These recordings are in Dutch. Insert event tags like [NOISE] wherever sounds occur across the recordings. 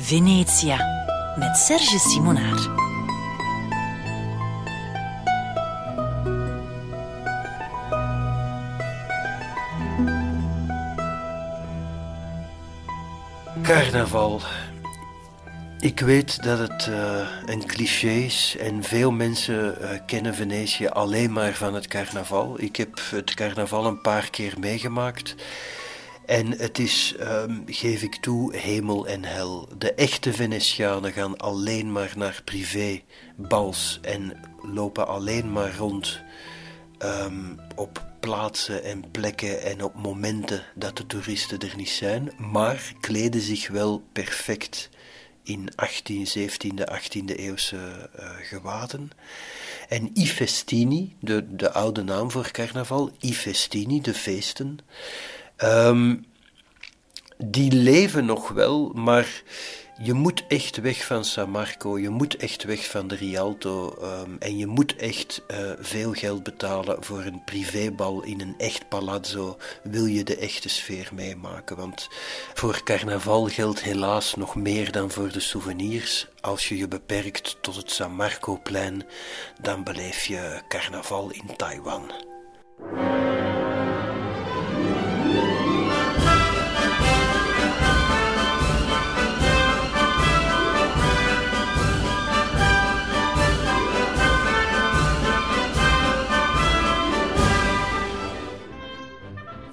Venetia met Serge Simonaar. Carnaval. Ik weet dat het uh, een cliché is en veel mensen uh, kennen Venetië alleen maar van het carnaval. Ik heb het carnaval een paar keer meegemaakt. En het is, um, geef ik toe, hemel en hel. De echte Venetianen gaan alleen maar naar privé-bals en lopen alleen maar rond um, op plaatsen en plekken en op momenten dat de toeristen er niet zijn, maar kleden zich wel perfect in 18, 17e, 18e eeuwse uh, gewaden. En i festini, de, de oude naam voor carnaval, i festini, de feesten, um, die leven nog wel, maar je moet echt weg van San Marco, je moet echt weg van de Rialto um, en je moet echt uh, veel geld betalen voor een privébal in een echt palazzo, wil je de echte sfeer meemaken. Want voor carnaval geldt helaas nog meer dan voor de souvenirs. Als je je beperkt tot het San Marco-plein, dan beleef je carnaval in Taiwan.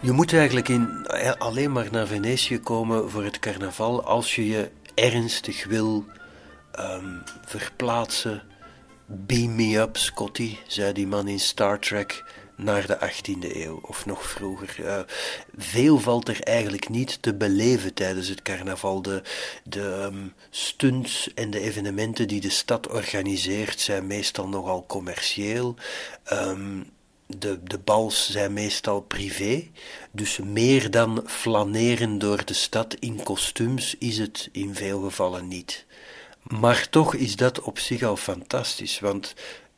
Je moet eigenlijk in, alleen maar naar Venetië komen voor het carnaval als je je ernstig wil um, verplaatsen. Beam me up, Scotty, zei die man in Star Trek, naar de 18e eeuw of nog vroeger. Uh, veel valt er eigenlijk niet te beleven tijdens het carnaval. De, de um, stunts en de evenementen die de stad organiseert zijn meestal nogal commercieel. Um, de, de bals zijn meestal privé, dus meer dan flaneren door de stad in kostuums is het in veel gevallen niet. Maar toch is dat op zich al fantastisch, want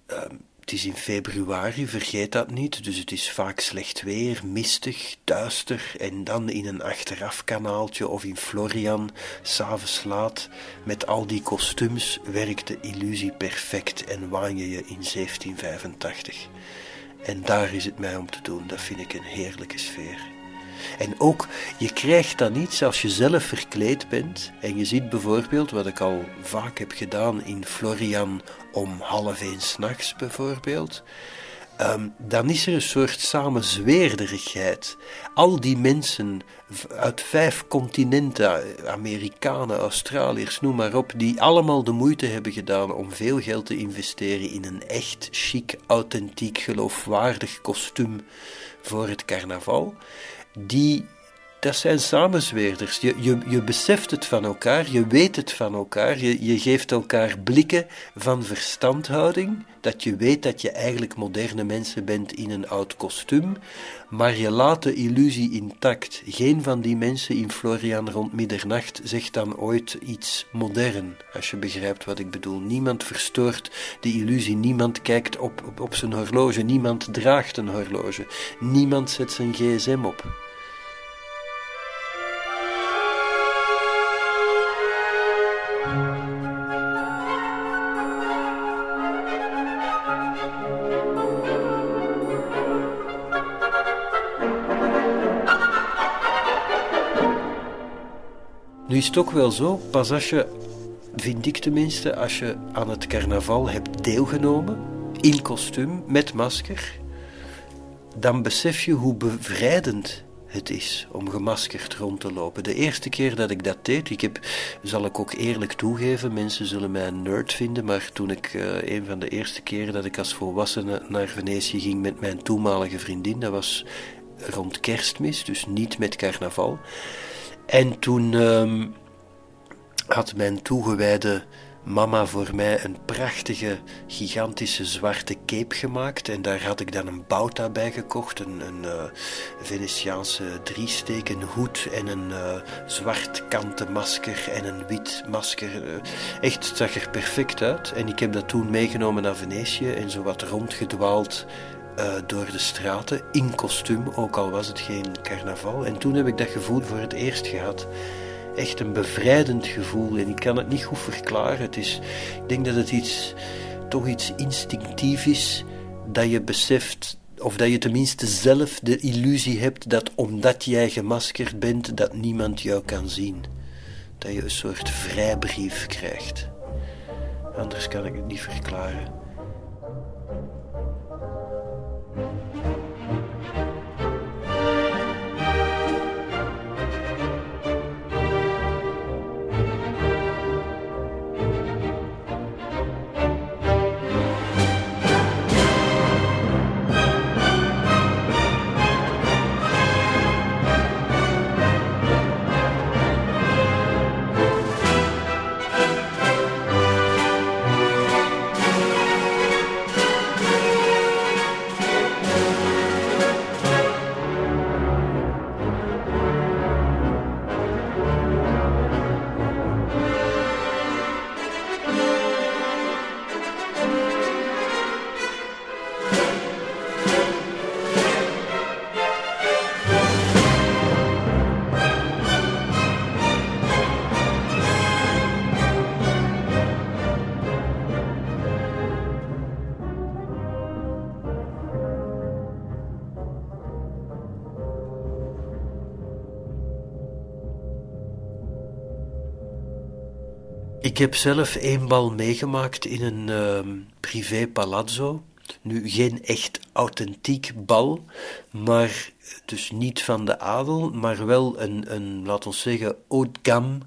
uh, het is in februari, vergeet dat niet, dus het is vaak slecht weer, mistig, duister en dan in een achterafkanaaltje of in Florian, s'avonds laat, met al die kostuums werkt de illusie perfect en waan je je in 1785. En daar is het mij om te doen. Dat vind ik een heerlijke sfeer. En ook, je krijgt dan iets als je zelf verkleed bent. En je ziet bijvoorbeeld, wat ik al vaak heb gedaan in Florian om half één s'nachts bijvoorbeeld. Um, dan is er een soort samenzweerderigheid. Al die mensen uit vijf continenten, Amerikanen, Australiërs, noem maar op, die allemaal de moeite hebben gedaan om veel geld te investeren in een echt chic, authentiek, geloofwaardig kostuum voor het carnaval, die dat zijn samenzweerders. Je, je, je beseft het van elkaar, je weet het van elkaar, je, je geeft elkaar blikken van verstandhouding, dat je weet dat je eigenlijk moderne mensen bent in een oud kostuum, maar je laat de illusie intact. Geen van die mensen in Florian rond middernacht zegt dan ooit iets modern, als je begrijpt wat ik bedoel. Niemand verstoort de illusie, niemand kijkt op, op, op zijn horloge, niemand draagt een horloge, niemand zet zijn gsm op. Nu is het ook wel zo, pas als je, vind ik tenminste, als je aan het carnaval hebt deelgenomen, in kostuum, met masker, dan besef je hoe bevrijdend het is om gemaskerd rond te lopen. De eerste keer dat ik dat deed, ik heb, zal ik ook eerlijk toegeven, mensen zullen mij een nerd vinden, maar toen ik uh, een van de eerste keren dat ik als volwassene naar Venetië ging met mijn toenmalige vriendin, dat was rond kerstmis, dus niet met carnaval. En toen um, had mijn toegewijde mama voor mij een prachtige, gigantische zwarte cape gemaakt. En daar had ik dan een bouta bij gekocht. Een, een uh, Venetiaanse driesteek, een hoed en een uh, zwart kanten masker en een wit masker. Uh, echt, het zag er perfect uit. En ik heb dat toen meegenomen naar Venetië en zo wat rondgedwaald uh, door de straten in kostuum, ook al was het geen carnaval. En toen heb ik dat gevoel voor het eerst gehad. echt een bevrijdend gevoel. En ik kan het niet goed verklaren. Het is, ik denk dat het iets, toch iets instinctief is dat je beseft of dat je tenminste zelf de illusie hebt dat omdat jij gemaskerd bent, dat niemand jou kan zien. Dat je een soort vrijbrief krijgt. Anders kan ik het niet verklaren. Ik heb zelf één bal meegemaakt in een uh, privé palazzo. Nu geen echt authentiek bal, maar dus niet van de adel, maar wel een, een laten we zeggen, haut gamme,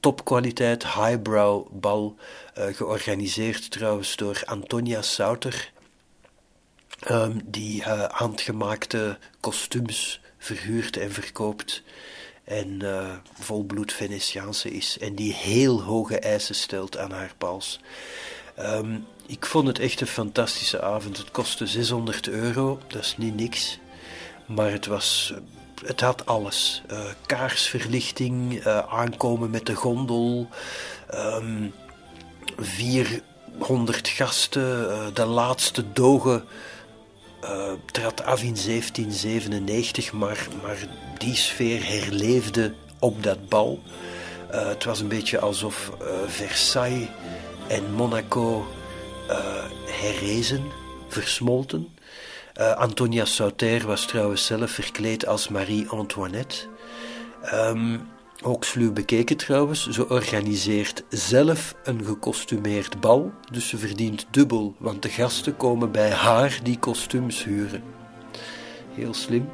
topkwaliteit, highbrow bal, uh, georganiseerd trouwens door Antonia Sauter, um, die uh, handgemaakte kostuums verhuurt en verkoopt en uh, volbloed Venetiaanse is en die heel hoge eisen stelt aan haar pals. Um, ik vond het echt een fantastische avond. Het kostte 600 euro, dat is niet niks. Maar het was, het had alles. Uh, kaarsverlichting, uh, aankomen met de gondel, um, ehm, 400 gasten, de laatste dogen uh, trad af in 1797, maar, maar die sfeer herleefde op dat bal. Uh, het was een beetje alsof uh, Versailles en Monaco herrezen, versmolten. Antonia Sauter was trouwens zelf verkleed als Marie-Antoinette. Um, ook sluw bekeken trouwens, ze organiseert zelf een gekostumeerd bal, dus ze verdient dubbel, want de gasten komen bij haar die kostuums huren. Heel slim.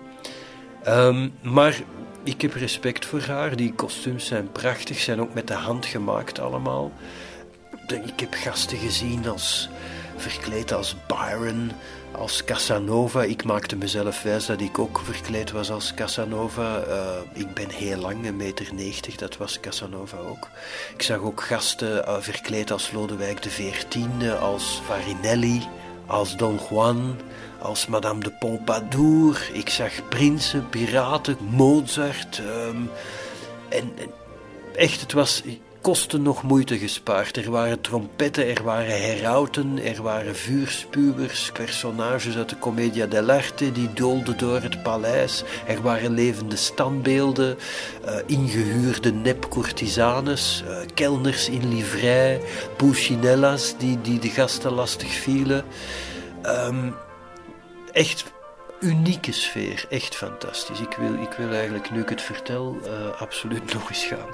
Um, maar ik heb respect voor haar, die kostuums zijn prachtig, zijn ook met de hand gemaakt allemaal. Ik heb gasten gezien als verkleed als Byron, als Casanova. Ik maakte mezelf wijs dat ik ook verkleed was als Casanova. Uh, ik ben heel lang, een meter negentig, dat was Casanova ook. Ik zag ook gasten uh, verkleed als Lodewijk XIV, als Farinelli, als Don Juan, als Madame de Pompadour. Ik zag prinsen, piraten, Mozart. En, en, echt, het was kosten nog moeite gespaard. Er waren trompetten, er waren herauten, er waren vuurspuwers, personages uit de Commedia dell'arte die doolden door het paleis. Er waren levende standbeelden, uh, ingehuurde nepcourtisanes, uh, kelners in livrei, pulcinella's die, die de gasten lastig vielen. Um, echt unieke sfeer, echt fantastisch. Ik wil, ik wil eigenlijk, nu ik het vertel, uh, absoluut [LAUGHS] nog eens gaan.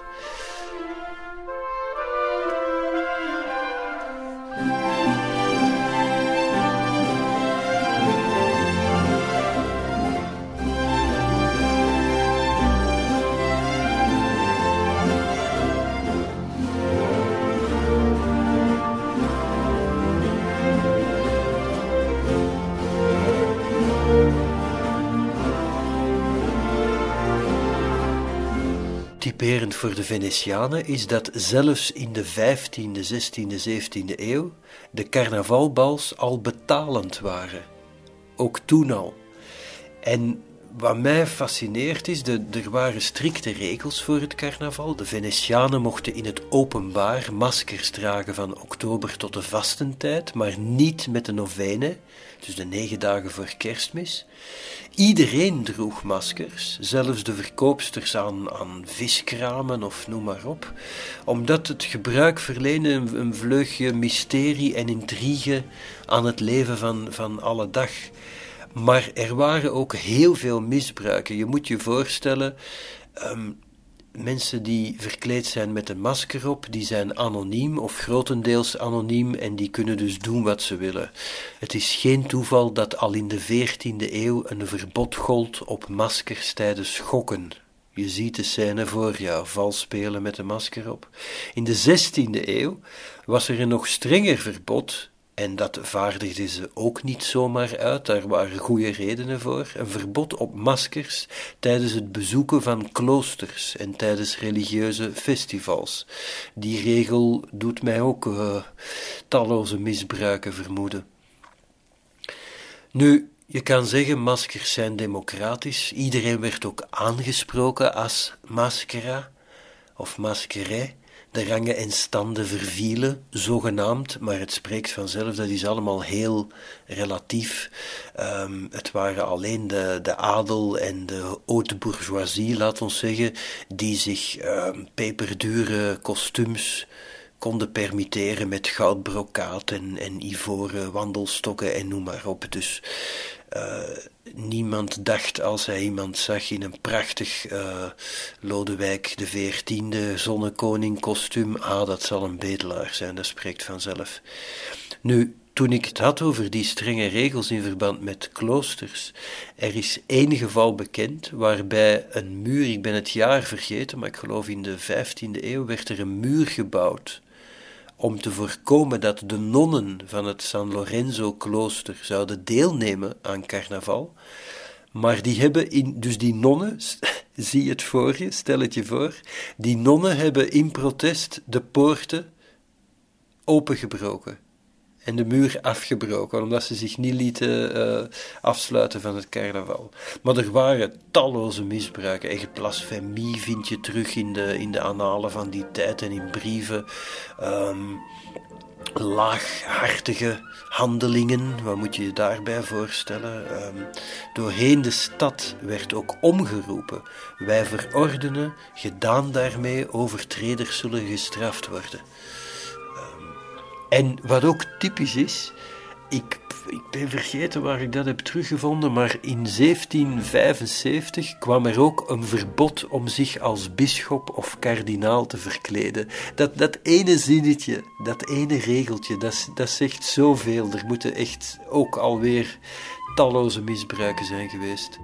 Typerend voor de Venetianen is dat zelfs in de 15e, 16e, 17e eeuw de carnavalbals al betalend waren. Ook toen al. En wat mij fascineert is, de, er waren strikte regels voor het carnaval. De Venetianen mochten in het openbaar maskers dragen van oktober tot de vastentijd, maar niet met de novene, dus de negen dagen voor kerstmis. Iedereen droeg maskers, zelfs de verkoopsters aan, aan viskramen of noem maar op, omdat het gebruik verleende een, vleugje mysterie en intrigue aan het leven van, van alle dag. Maar er waren ook heel veel misbruiken. Je moet je voorstellen, ehm, mensen die verkleed zijn met een masker op, die zijn anoniem of grotendeels anoniem en die kunnen dus doen wat ze willen. Het is geen toeval dat al in de 14e eeuw een verbod gold op maskers tijdens schokken. Je ziet de scène voor jou, vals spelen met een masker op. In de 16e eeuw was er een nog strenger verbod en dat vaardigden ze ook niet zomaar uit, daar waren goede redenen voor. Een verbod op maskers tijdens het bezoeken van kloosters en tijdens religieuze festivals. Die regel doet mij ook uh, talloze misbruiken vermoeden. Nu, je kan zeggen, maskers zijn democratisch. Iedereen werd ook aangesproken als maskera of maskerij de rangen en standen vervielen, zogenaamd, maar het spreekt vanzelf, dat is allemaal heel relatief. Um, het waren alleen de, de adel en de haute bourgeoisie, laat ons zeggen, die zich um, peperdure kostuums konden permitteren met goudbrokaat en, en ivoren wandelstokken en noem maar op. Dus uh, niemand dacht als hij iemand zag in een prachtig uh, Lodewijk de veertiende zonnekoning kostuum, ah, dat zal een bedelaar zijn, dat spreekt vanzelf. Nu, toen ik het had over die strenge regels in verband met kloosters, er is één geval bekend waarbij een muur, ik ben het jaar vergeten, maar ik geloof in de 15e eeuw, werd er een muur gebouwd om te voorkomen dat de nonnen van het San Lorenzo-klooster zouden deelnemen aan carnaval. Maar die hebben in, dus die nonnen, [LAUGHS] zie het voor je, stel het je voor, die nonnen hebben in protest de poorten opengebroken en de muur afgebroken, omdat ze zich niet lieten uh, afsluiten van het carnaval. Maar er waren talloze misbruiken. Echt blasfemie vind je terug in de, in de annalen van die tijd en in brieven. Um, laaghartige handelingen, wat moet je je daarbij voorstellen? Um, doorheen de stad werd ook omgeroepen: wij verordenen, gedaan daarmee, overtreders zullen gestraft worden. En wat ook typisch is, ik, ik ben vergeten waar ik dat heb teruggevonden, maar in 1775 kwam er ook een verbod om zich als bisschop of kardinaal te verkleden. Dat, dat ene zinnetje, dat ene regeltje, dat, dat zegt zoveel. Er moeten echt ook alweer talloze misbruiken zijn geweest.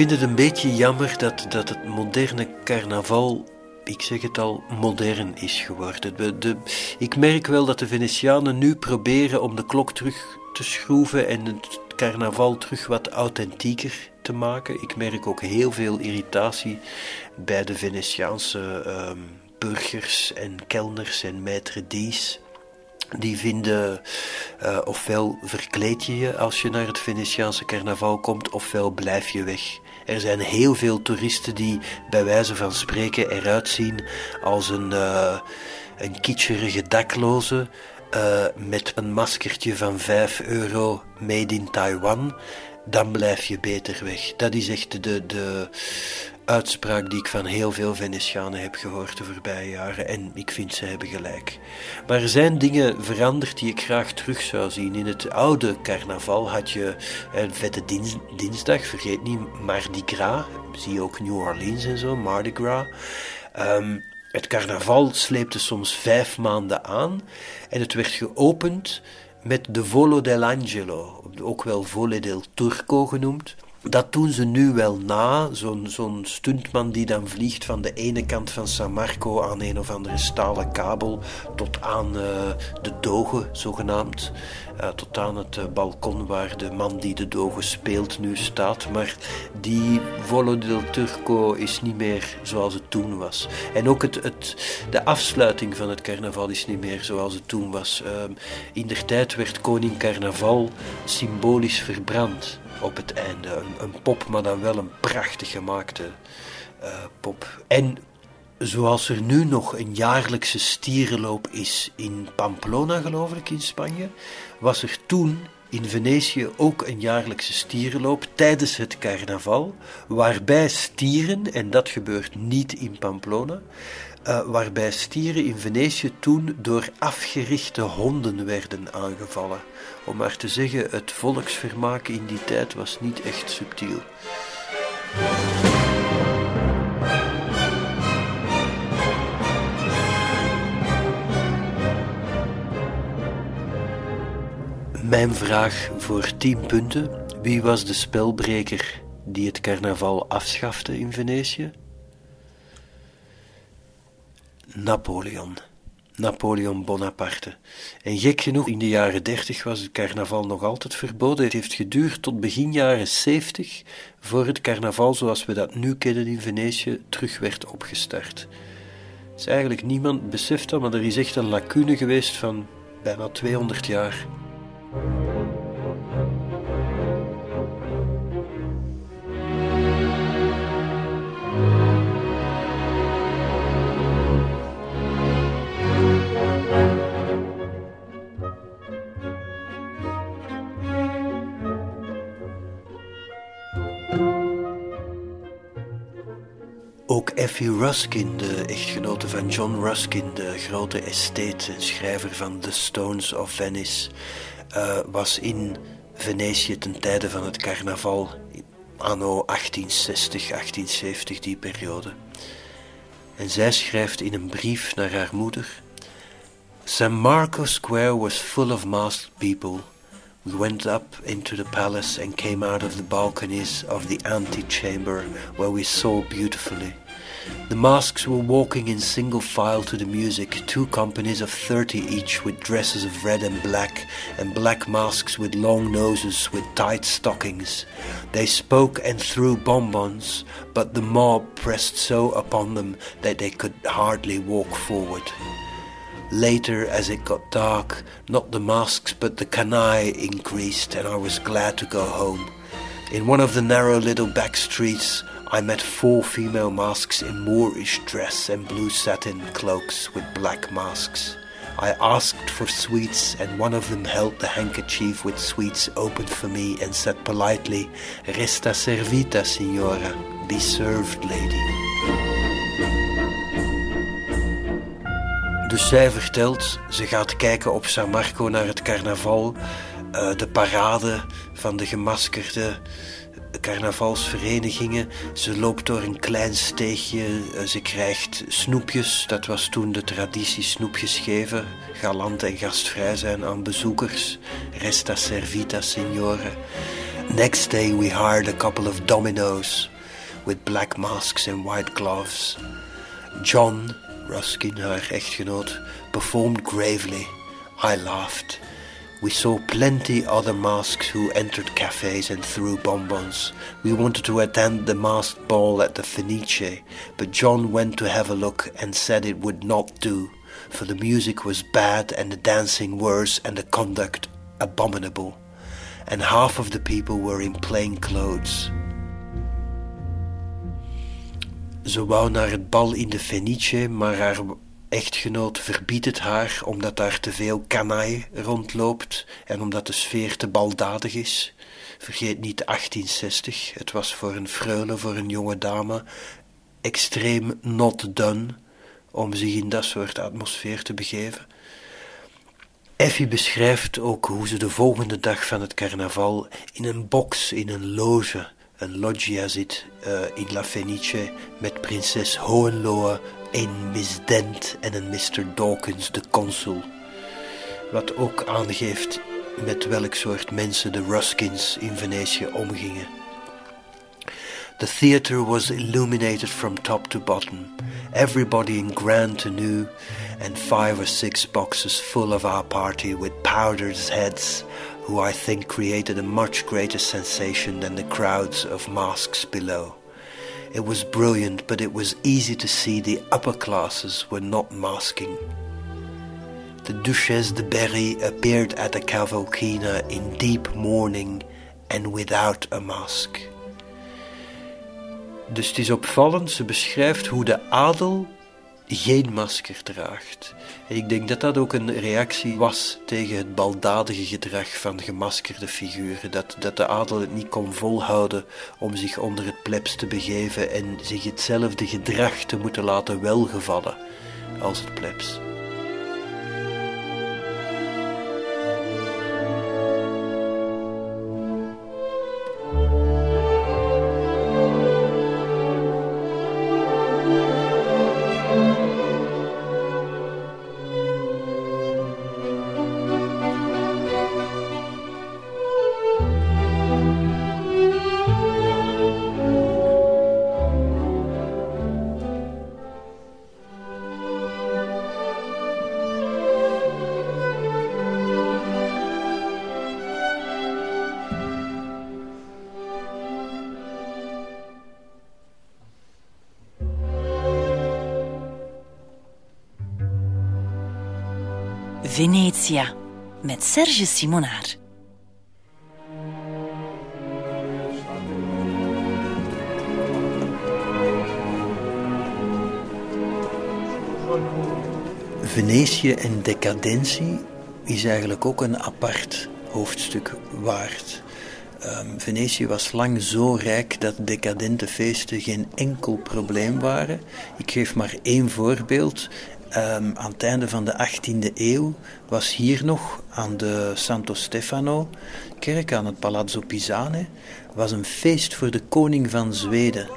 Vind het een beetje jammer dat, dat het moderne carnaval, ik zeg het al, modern is geworden. De, ik merk wel dat de Venetianen nu proberen om de klok terug te schroeven en het carnaval terug wat authentieker te maken. Ik merk ook heel veel irritatie bij de Venetiaanse um, burgers en kelners en maître d's die vinden uh, ofwel verkleed je je als je naar het Venetiaanse carnaval komt, ofwel blijf je weg. Er zijn heel veel toeristen die bij wijze van spreken eruit zien als een, uh, een kitscherige dakloze uh, met een maskertje van 5 euro made in Taiwan. Dan blijf je beter weg. Dat is echt de, de, uitspraak die ik van heel veel Venetianen heb gehoord de voorbije jaren. En ik vind ze hebben gelijk. Maar er zijn dingen veranderd die ik graag terug zou zien. In het oude carnaval had je een vette dinsdag, vergeet niet Mardi Gras. Zie je ook New Orleans en zo, Mardi Gras. Um, Het carnaval sleepte soms vijf maanden aan en het werd geopend met de Volo dell'Angelo, ook wel Vole del Turco genoemd. Dat doen ze nu wel na, zo'n zo'n stuntman die dan vliegt van de ene kant van San Marco aan een of andere stalen kabel tot aan uh, de doge, zogenaamd. Uh, tot aan het uh, balkon waar de man die de doge speelt nu staat. Maar die Volo del Turco is niet meer zoals het toen was. En ook het, het, de afsluiting van het carnaval is niet meer zoals het toen was. in der tijd werd koning carnaval symbolisch verbrand op het einde. Een, een, pop, maar dan wel een prachtig gemaakte uh, pop. En zoals er nu nog een jaarlijkse stierenloop is in Pamplona, geloof ik, in Spanje, was er toen in Venetië ook een jaarlijkse stierenloop tijdens het carnaval, waarbij stieren, en dat gebeurt niet in Pamplona, uh, waarbij stieren in Venetië toen door afgerichte honden werden aangevallen. Om maar te zeggen, het volksvermaak in die tijd was niet echt subtiel. Mijn vraag voor 10 punten. Wie was de spelbreker die het carnaval afschafte in Venetië? Napoleon. Napoleon Bonaparte. En gek genoeg, in de jaren 30 was het carnaval nog altijd verboden. Het heeft geduurd tot begin jaren 70 voor het carnaval zoals we dat nu kennen in Venetië terug werd opgestart. is eigenlijk niemand beseft dat, maar er is echt een lacune geweest van bijna 200 jaar. Ook Effie Ruskin, de echtgenote van John Ruskin, de grote estate en schrijver van The Stones of Venice, uh, was in Venetië ten tijde van het carnaval, anno 1860, 1870, die periode. En zij schrijft in een brief naar haar moeder: San Marco Square was full of masked people. We went up into the palace and came out of the balconies of the antechamber where we saw beautifully. The masks were walking in single file to the music, two companies of thirty each with dresses of red and black, and black masks with long noses with tight stockings. They spoke and threw bonbons, but the mob pressed so upon them that they could hardly walk forward. Later, as it got dark, not the masks but the canaille increased, and I was glad to go home. In one of the narrow little back streets, I met four female masks in Moorish dress and blue satin cloaks with black masks. I asked for sweets, and one of them held the handkerchief with sweets open for me and said politely, Resta servita, signora, be served, lady. Dus zij vertelt, ze gaat kijken op San Marco naar het carnaval, uh, de parade van de gemaskerde carnavalsverenigingen. Ze loopt door een klein steegje, uh, ze krijgt snoepjes, dat was toen de traditie, snoepjes geven, galant en gastvrij zijn aan bezoekers. Resta servita, signore. Next day we hired a couple of dominoes with black masks and white gloves. John, Ruskin, haar echtgenoot, performed gravely. I laughed. We saw plenty other masks who entered cafes and threw bonbons. We wanted to attend the masked ball at the Fenice, but John went to have a look and said it would not do, for the music was bad and the dancing worse and the conduct abominable, and half of the people were in plain clothes. Ze wou naar het bal in de Fenice, maar haar echtgenoot verbiedt het haar omdat daar te veel kanaai rondloopt en omdat de sfeer te baldadig is. Vergeet niet 1860, het was voor een freule, voor een jonge dame, extreem not done om zich in dat soort atmosfeer te begeven. Effie beschrijft ook hoe ze de volgende dag van het carnaval in een box, in een loge, een loggia zit uh, in La Fenice met prinses Hohenlohe, een Miss Dent en een Mr. Dawkins, de consul. Wat ook aangeeft met welk soort mensen de Ruskins in Venetië omgingen. The theatre was illuminated from top to bottom, everybody in grand tenue, and five or six boxes full of our party with powdered heads, who I think created a much greater sensation than the crowds of masks below. It was brilliant, but it was easy to see the upper classes were not masking. The Duchesse de Berry appeared at the Cavalcina in deep mourning and without a mask. Dus het is opvallend, ze beschrijft hoe de adel geen masker draagt. Ik denk dat dat ook een reactie was tegen het baldadige gedrag van gemaskerde figuren. Dat, dat de adel het niet kon volhouden om zich onder het plebs te begeven en zich hetzelfde gedrag te moeten laten welgevallen als het plebs. Met Serge Simonaar. Venetië en decadentie is eigenlijk ook een apart hoofdstuk waard. Um, Venetië was lang zo rijk dat decadente feesten geen enkel probleem waren. Ik geef maar één voorbeeld. Um, aan het einde van de 18e eeuw was hier nog aan de Santo Stefano kerk, aan het Palazzo Pisane, was een feest voor de koning van Zweden.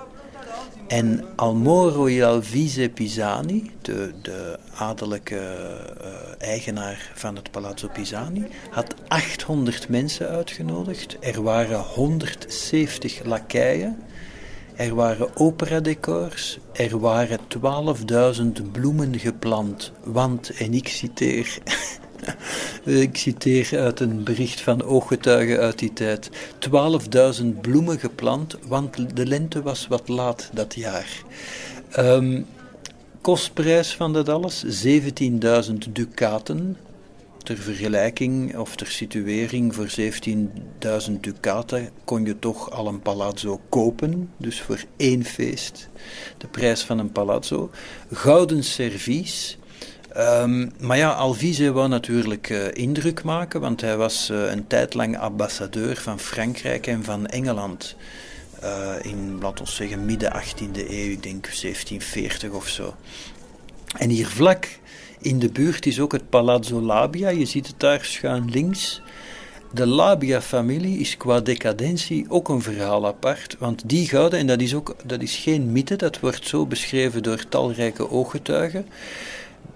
En Almoro Alvise Pisani, de, de adellijke uh, eigenaar van het Palazzo Pisani, had 800 mensen uitgenodigd. Er waren 170 lakeien. Er waren operadecors, er waren 12.000 bloemen geplant, want, en ik citeer, [LAUGHS] ik citeer uit een bericht van ooggetuigen uit die tijd, 12.000 bloemen geplant, want de lente was wat laat dat jaar. Um, kostprijs van dat alles, 17.000 ducaten, ter vergelijking of ter situering voor 17.000 ducaten kon je toch al een palazzo kopen. Dus voor één feest de prijs van een palazzo. Gouden servies. Um, maar ja, Alvise wou natuurlijk uh, indruk maken, want hij was uh, een tijd lang ambassadeur van Frankrijk en van Engeland. Uh, in, laten we zeggen, midden 18e eeuw, ik denk 1740 of zo. En hier vlak in de buurt is ook het Palazzo Labia. Je ziet het daar schuin links. De Labia-familie is qua decadentie ook een verhaal apart. Want die gouden, en dat is, ook, dat is geen mythe, dat wordt zo beschreven door talrijke ooggetuigen.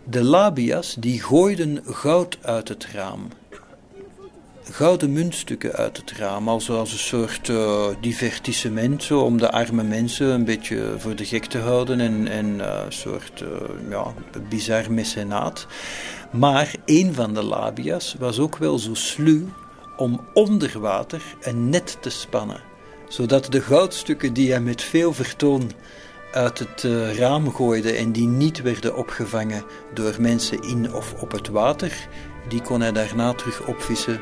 De Labia's die gooiden goud uit het raam gouden muntstukken uit het raam, als, als een soort uh, divertissement, om de arme mensen een beetje voor de gek te houden en, uh, een soort uh, ja, bizar mecenaat. Maar een van de labia's was ook wel zo sluw om onder water een net te spannen, zodat de goudstukken die hij met veel vertoon uit het raam gooide en die niet werden opgevangen door mensen in of op het water, die kon hij daarna terug opvissen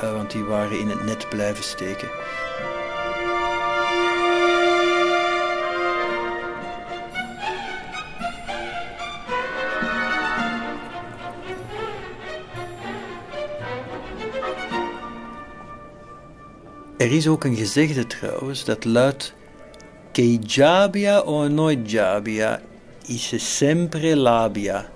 want die waren in het net blijven steken. Er is ook een gezegde trouwens dat luidt: Che jabia o noi is sempre labia.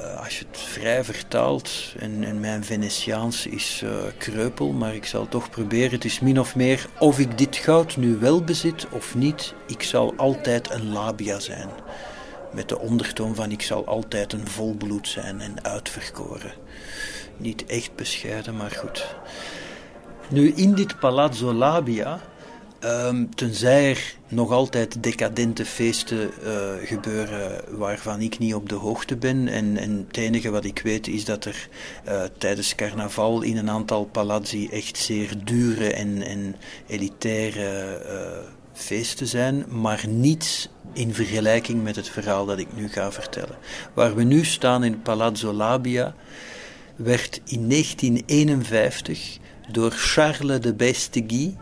Uh, als je het vrij vertaalt, en, mijn Venetiaans is uh, kreupel, maar ik zal toch proberen. Het is min of meer, of ik dit goud nu wel bezit of niet, ik zal altijd een labia zijn. Met de ondertoon van ik zal altijd een volbloed zijn en uitverkoren. Niet echt bescheiden, maar goed. Nu, in dit Palazzo Labia Um, tenzij er nog altijd decadente feesten uh, gebeuren waarvan ik niet op de hoogte ben. En, en het enige wat ik weet is dat er uh, tijdens carnaval in een aantal palazzi echt zeer dure en, en elitaire uh, feesten zijn. Maar niets in vergelijking met het verhaal dat ik nu ga vertellen. Waar we nu staan in Palazzo Labia werd in 1951 door Charles de Bestegui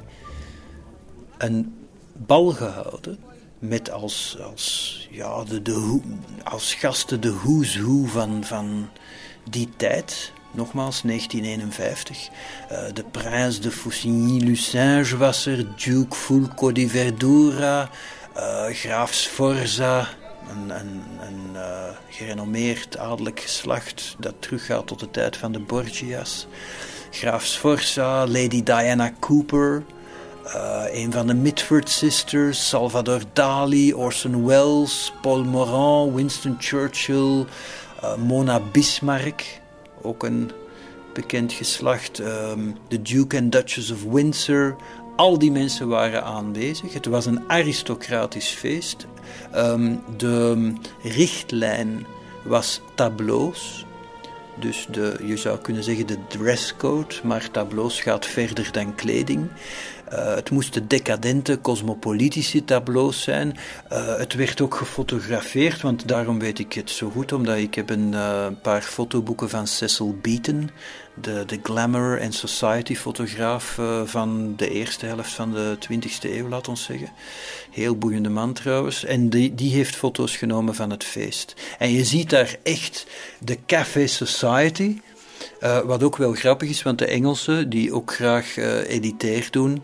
een bal gehouden met als, als, ja, de, de, als gasten de who's who van, van die tijd. Nogmaals, 1951. Uh, de prins de Faucigny-Lucinge was er, Duke Fulco di Verdura, uh, graaf Sforza, een, een, een uh, gerenommeerd adellijk geslacht dat teruggaat tot de tijd van de Borgia's. Graaf Sforza, Lady Diana Cooper, uh, een van de Mitford Sisters, Salvador Dali, Orson Welles, Paul Morand, Winston Churchill, uh, Mona Bismarck, ook een bekend geslacht, um, de Duke and Duchess of Windsor. Al die mensen waren aanwezig. Het was een aristocratisch feest. Um, de richtlijn was tableaus. Dus de, je zou kunnen zeggen de dresscode, maar tableaus gaat verder dan kleding. Uh, het moesten decadente, cosmopolitische tableaus zijn. Uh, het werd ook gefotografeerd, want daarom weet ik het zo goed, omdat ik heb een uh, paar fotoboeken van Cecil Beaton, de, de glamour en society fotograaf van de eerste helft van de 20e eeuw, laat ons zeggen. Heel boeiende man trouwens. En die, die heeft foto's genomen van het feest. En je ziet daar echt de Café Society, uh, wat ook wel grappig is, want de Engelsen, die ook graag uh, doen,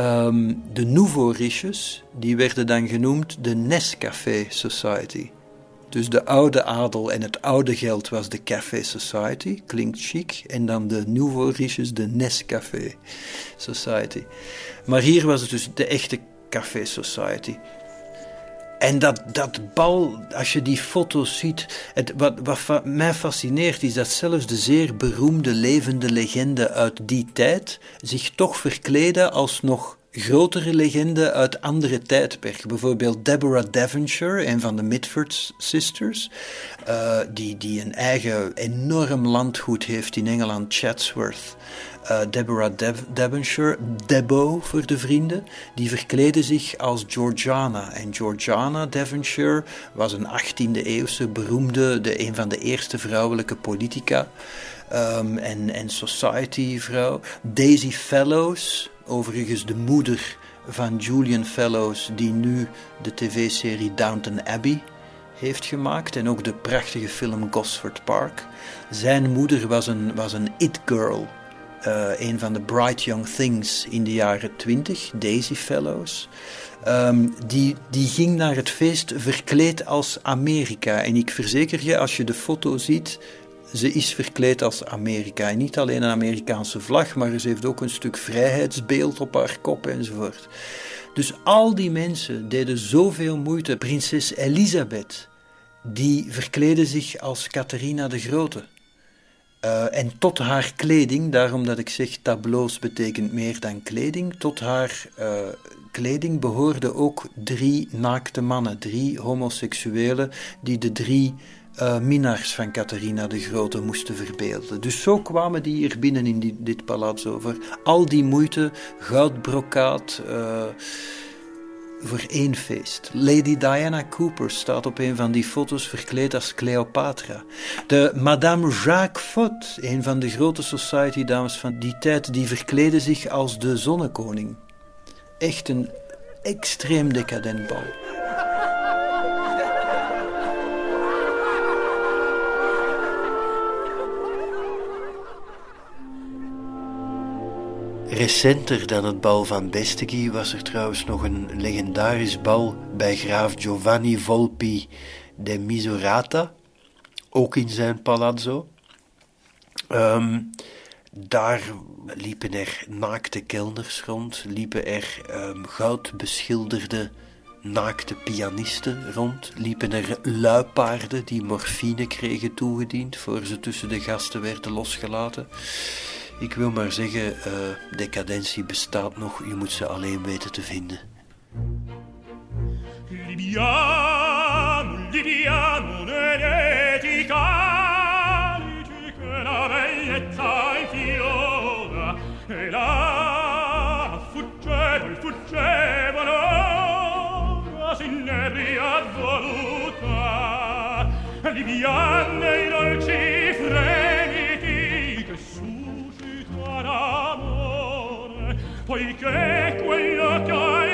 um, de nouveau riches, die werden dan genoemd de Nescafé Society. Dus de oude adel en het oude geld was de Café Society, klinkt chic. En dan de nouveau riches, de Nescafé Society. Maar hier was het dus de echte Café Society. En dat, dat bal, als je die foto's ziet, het, wat, wat mij fascineert is dat zelfs de zeer beroemde levende legenden uit die tijd zich toch verkleden als nog grotere legenden uit andere tijdperken. Bijvoorbeeld Deborah Devonshire, een van de Mitford Sisters, uh, die, die een eigen enorm landgoed heeft in Engeland, Chatsworth. Uh, Deborah Devonshire, Debo voor de vrienden, die verkleedde zich als Georgiana. En Georgiana Devonshire was een 18e eeuwse beroemde, de, een van de eerste vrouwelijke politica um, en, en society-vrouw. Daisy Fellows, overigens de moeder van Julian Fellows, die nu de tv-serie Downton Abbey heeft gemaakt en ook de prachtige film Gosford Park. Zijn moeder was een, was een it-girl, uh, een van de Bright Young Things in de jaren 20, Daisy Fellows. Um, die, die ging naar het feest verkleed als Amerika. En ik verzeker je, als je de foto ziet, ze is verkleed als Amerika. En niet alleen een Amerikaanse vlag, maar ze heeft ook een stuk vrijheidsbeeld op haar kop enzovoort. Dus al die mensen deden zoveel moeite. Prinses Elisabeth, die verkleedde zich als Catharina de Grote. Uh, en tot haar kleding, daarom dat ik zeg tableaus betekent meer dan kleding, tot haar uh, kleding behoorden ook drie naakte mannen, drie homoseksuelen, die de drie uh, minnaars van Catharina de Grote moesten verbeelden. Dus zo kwamen die hier binnen in dit palazzo. Voor al die moeite, goudbrokaat, uh, voor één feest. Lady Diana Cooper staat op een van die foto's verkleed als Cleopatra. De Madame Jacques Fot, een van de grote society dames van die tijd, die verkleedde zich als de zonnekoning. Echt een extreem decadent bal. Recenter dan het bal van Bestegui was er trouwens nog een legendarisch bal bij graaf Giovanni Volpi de Misurata ook in zijn palazzo. Ehm, daar liepen er naakte kelners rond, liepen er um, goud beschilderde naakte pianisten rond, liepen er luipaarden die morfine kregen toegediend voor ze tussen de gasten werden losgelaten. Ik wil maar zeggen, uh, decadentie bestaat nog, je moet ze alleen weten te vinden. Libiamo, libiamo l'eretica, la bellezza infiora, e la fuggevol, fuggevolo, la sinebria voluta, libiane i dolci fremiti d'amore poiché quello che hai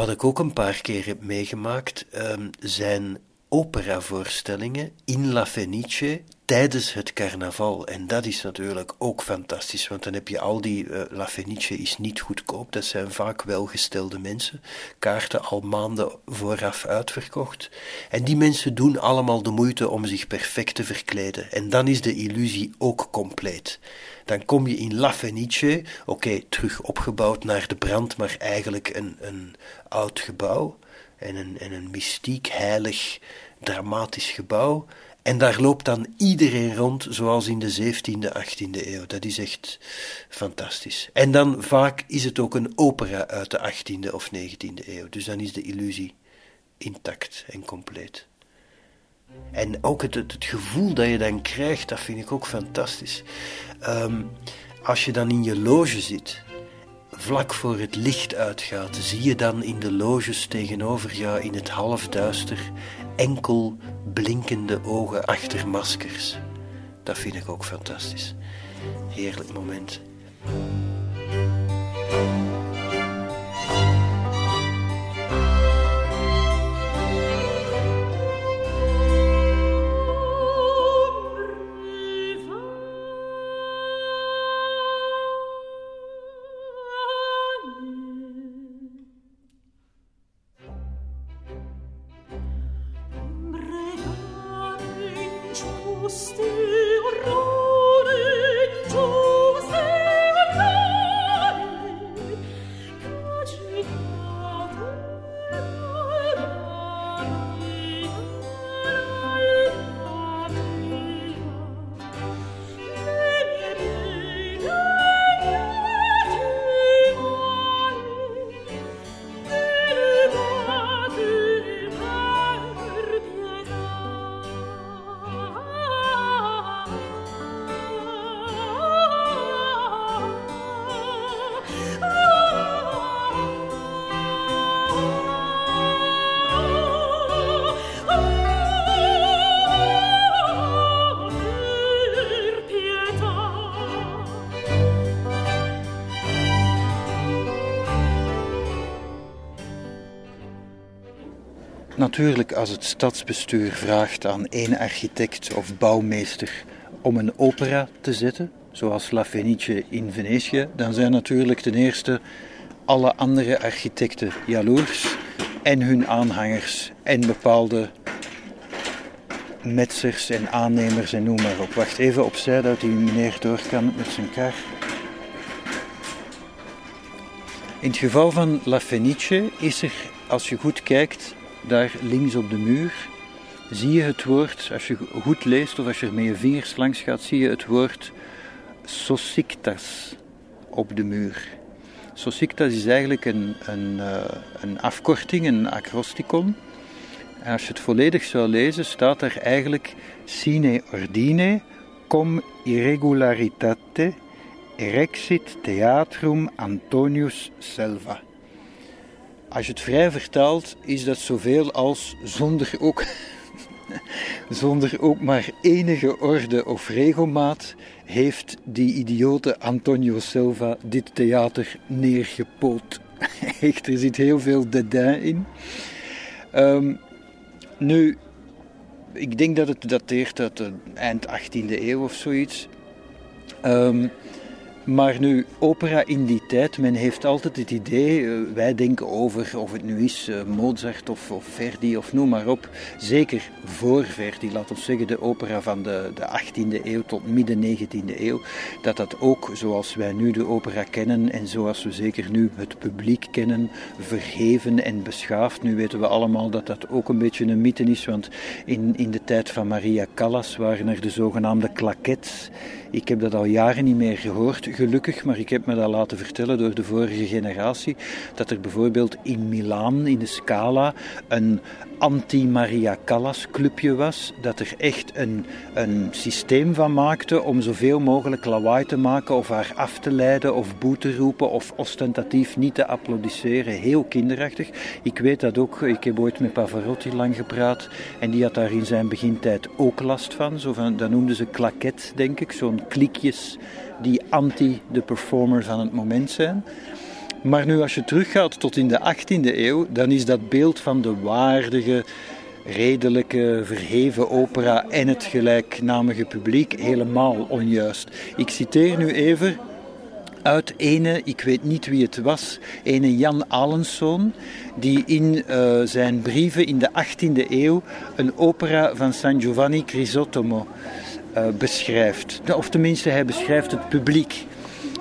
Wat ik ook een paar keer heb meegemaakt, um, zijn operavoorstellingen in La Fenice tijdens het carnaval. En dat is natuurlijk ook fantastisch, want dan heb je al die. Uh, La Fenice is niet goedkoop, dat zijn vaak welgestelde mensen. Kaarten al maanden vooraf uitverkocht. En die mensen doen allemaal de moeite om zich perfect te verkleden. En dan is de illusie ook compleet. Dan kom je in La Fenice, oké, terug opgebouwd naar de brand, maar eigenlijk een, een oud gebouw. En een, en een mystiek, heilig, dramatisch gebouw. En daar loopt dan iedereen rond, zoals in de 17e, 18e eeuw. Dat is echt fantastisch. En dan vaak is het ook een opera uit de 18e of 19e eeuw. Dus dan is de illusie intact en compleet. En ook het, het, gevoel dat je dan krijgt, dat vind ik ook fantastisch. Um, als je dan in je loge zit, vlak voor het licht uitgaat, zie je dan in de loges tegenover jou in het halfduister enkel blinkende ogen achter maskers. Dat vind ik ook fantastisch. Heerlijk moment. Natuurlijk, als het stadsbestuur vraagt aan één architect of bouwmeester om een opera te zetten, zoals La Fenice in Venetië, dan zijn natuurlijk ten eerste alle andere architecten jaloers en hun aanhangers en bepaalde metsers en aannemers en noem maar op. Wacht even opzij dat die meneer door kan met zijn kar. In het geval van La Fenice is er, als je goed kijkt, daar links op de muur, zie je het woord, als je goed leest of als je er met je vingers langs gaat, zie je het woord Sosiktas op de muur. Sosiktas is eigenlijk een, een, uh, een afkorting, een acrosticon. En als je het volledig zou lezen, staat er eigenlijk sine ordine com irregularitate erexit theatrum Antonius Selva. Als je het vrij vertaalt, is dat zoveel als zonder ook [LAUGHS] Zonder ook maar enige orde of regelmaat heeft die idiote Antonio Silva dit theater neergepoot. [LAUGHS] Echt, er zit heel veel dédain in. Um, nu, ik denk dat het dateert uit de eind 18e eeuw of zoiets. Um, maar nu, opera in die tijd, men heeft altijd het idee, eh, wij denken over of het nu is uh, Mozart of, of, Verdi of noem maar op. Zeker voor Verdi, laten we zeggen de opera van de, de 18e eeuw tot midden 19e eeuw. Dat dat ook, zoals wij nu de opera kennen en zoals we zeker nu het publiek kennen, verheven en beschaafd. Nu weten we allemaal dat dat ook een beetje een mythe is, want in, in de tijd van Maria Callas waren er de zogenaamde claquettes ik heb dat al jaren niet meer gehoord, gelukkig, maar ik heb me dat laten vertellen door de vorige generatie. Dat er bijvoorbeeld in Milaan, in de Scala, een anti-Maria Callas clubje was. Dat er echt een, een systeem van maakte om zoveel mogelijk lawaai te maken of haar af te leiden of boe te roepen of ostentatief niet te applaudisseren. Heel kinderachtig. Ik weet dat ook. Ik heb ooit met Pavarotti lang gepraat en die had daar in zijn begintijd ook last van. Zo van dat noemden ze klaket, denk ik. Zo'n klikjes die anti de performer van het moment zijn. Maar nu als je teruggaat tot in de 18e eeuw, dan is dat beeld van de waardige, redelijke, verheven opera en het gelijknamige publiek helemaal onjuist. Ik citeer nu even uit ene, ik weet niet wie het was, ene Jan Alenszoon, die in uh, zijn brieven in de 18e eeuw een opera van San Giovanni Crisostomo uh, beschrijft. Of tenminste, hij beschrijft het publiek.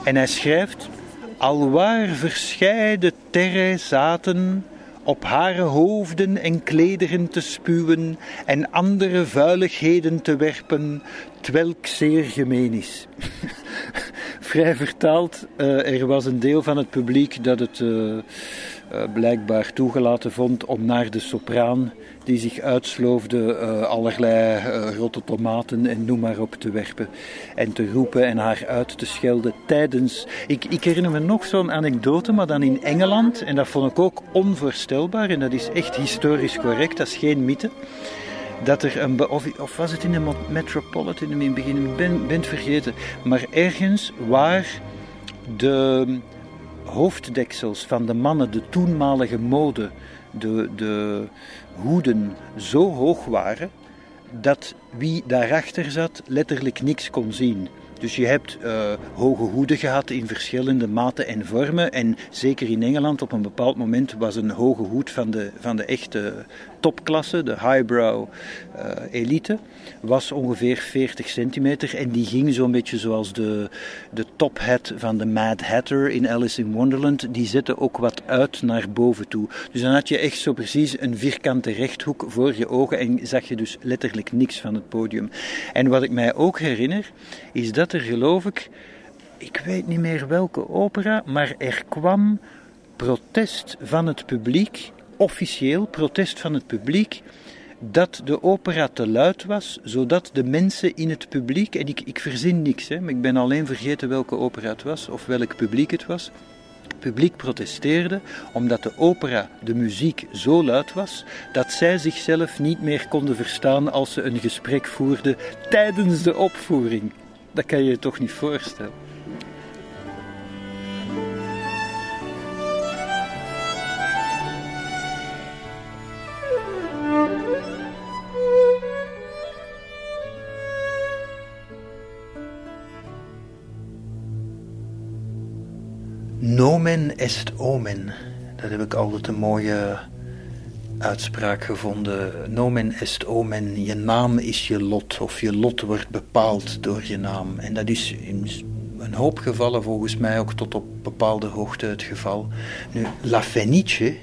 En hij schrijft alwaar verscheiden terre zaten, op hare hoofden en klederen te spuwen en andere vuiligheden te werpen, twelk zeer gemeen is. [LAUGHS] Vrij vertaald, uh, er was een deel van het publiek dat het uh, blijkbaar toegelaten vond om naar de sopraan die zich uitsloofde uh, allerlei uh, rotte tomaten en noem maar op te werpen en te roepen en haar uit te schelden tijdens... Ik, ik herinner me nog zo'n anekdote, maar dan in Engeland en dat vond ik ook onvoorstelbaar en dat is echt historisch correct, dat is geen mythe dat er een. Of, of, was het in de Metropolitan in het begin? Ik ben, ben het vergeten. Maar ergens waar de hoofddeksels van de mannen, de toenmalige mode, de, de hoeden zo hoog waren dat wie daarachter zat letterlijk niks kon zien. Dus je hebt uh, hoge hoeden gehad in verschillende maten en vormen. En zeker in Engeland op een bepaald moment was een hoge hoed van de, van de echte topklasse, de highbrow uh, elite, was ongeveer 40 centimeter. En die ging zo'n beetje zoals de, de top hat van de Mad Hatter in Alice in Wonderland. Die zette ook wat uit naar boven toe. Dus dan had je echt zo precies een vierkante rechthoek voor je ogen en zag je dus letterlijk niks van het podium. En wat ik mij ook herinner, is dat er geloof ik, ik weet niet meer welke opera, maar er kwam protest van het publiek officieel protest van het publiek dat de opera te luid was, zodat de mensen in het publiek, en ik, ik verzin niks, hè, maar ik ben alleen vergeten welke opera het was of welk publiek het was. Het publiek protesteerde omdat de opera, de muziek, zo luid was dat zij zichzelf niet meer konden verstaan als ze een gesprek voerden tijdens de opvoering. Dat kan je je toch niet voorstellen. Nomen est omen. Dat heb ik altijd een mooie uitspraak gevonden. Nomen est omen. Je naam is je lot. Of je lot wordt bepaald door je naam. En dat is in een hoop gevallen volgens mij ook tot op bepaalde hoogte het geval. Nu, La Fenice,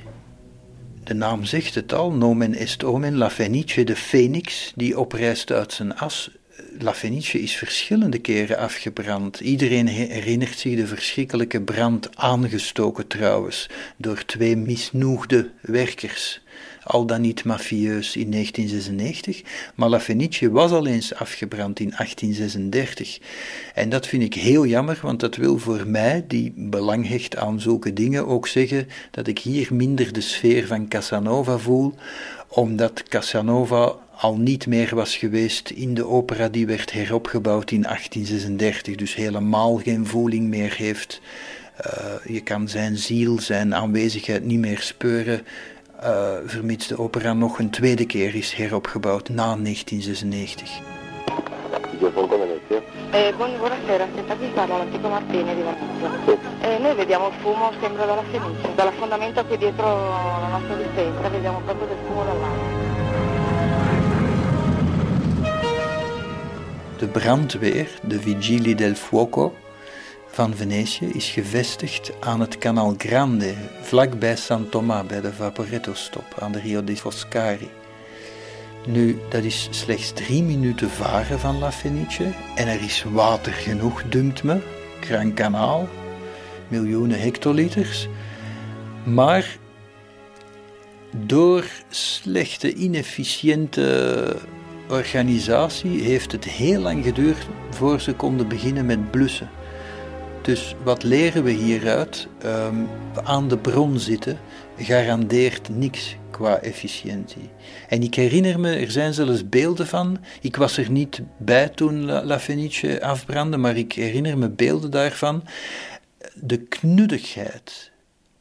de naam zegt het al, nomen est omen. La Fenice, de phoenix die oprijst uit zijn as, La Fenice is verschillende keren afgebrand. Iedereen herinnert zich de verschrikkelijke brand, aangestoken trouwens, door twee misnoegde werkers. Al dan niet mafieus in 1996, maar La Fenice was al eens afgebrand in 1836. En dat vind ik heel jammer, want dat wil voor mij, die belang hecht aan zulke dingen, ook zeggen dat ik hier minder de sfeer van Casanova voel, omdat Casanova al niet meer was geweest in de opera die werd heropgebouwd in 1836, dus helemaal geen voeling meer heeft. Uh, je kan zijn ziel, zijn aanwezigheid niet meer speuren, uh, vermits de opera nog een tweede keer is heropgebouwd na 1996. Eh, buonasera, senta qui parla l'antico Martini di Venezia. Eh, noi vediamo il fumo, sembra dalla Fenice, dall'affondamento qui dietro la nostra dispensa, vediamo proprio del fumo dall'alto. De brandweer, de Vigilie del Fuoco van Venetië, is gevestigd aan het Canal Grande, vlakbij San Tomás, bij de Vaporetto-stop aan de Rio de Foscari. Nu, dat is slechts drie minuten varen van La Fenice en er is water genoeg, dunkt me. Gran Kanaal, miljoenen hectoliters. Maar door slechte, inefficiënte organisatie heeft het heel lang geduurd voor ze konden beginnen met blussen. Dus wat leren we hieruit? Um, aan de bron zitten garandeert niks qua efficiëntie. En ik herinner me, er zijn zelfs beelden van. Ik was er niet bij toen La, Fenice afbrandde, maar ik herinner me beelden daarvan. De knuddigheid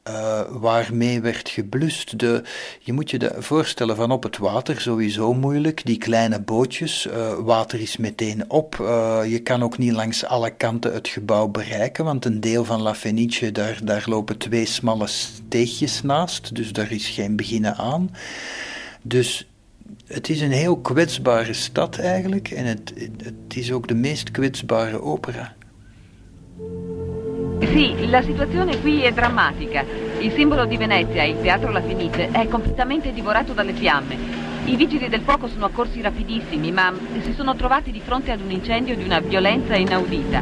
uh, waarmee werd geblust. De, je moet je dat voorstellen van op het water, sowieso moeilijk. Die kleine bootjes, uh, water is meteen op. Uh, je kan ook niet langs alle kanten het gebouw bereiken, want een deel van La Fenice, daar, daar lopen twee smalle steegjes naast, dus daar is geen beginnen aan. Dus het is een heel kwetsbare stad eigenlijk en het, het is ook de meest kwetsbare opera. Sì, la situazione qui è drammatica. Il simbolo di Venezia, il Teatro La Fenice, è completamente divorato dalle fiamme. I vigili del fuoco sono accorsi rapidissimi, ma si sono trovati di fronte ad un incendio di una violenza inaudita.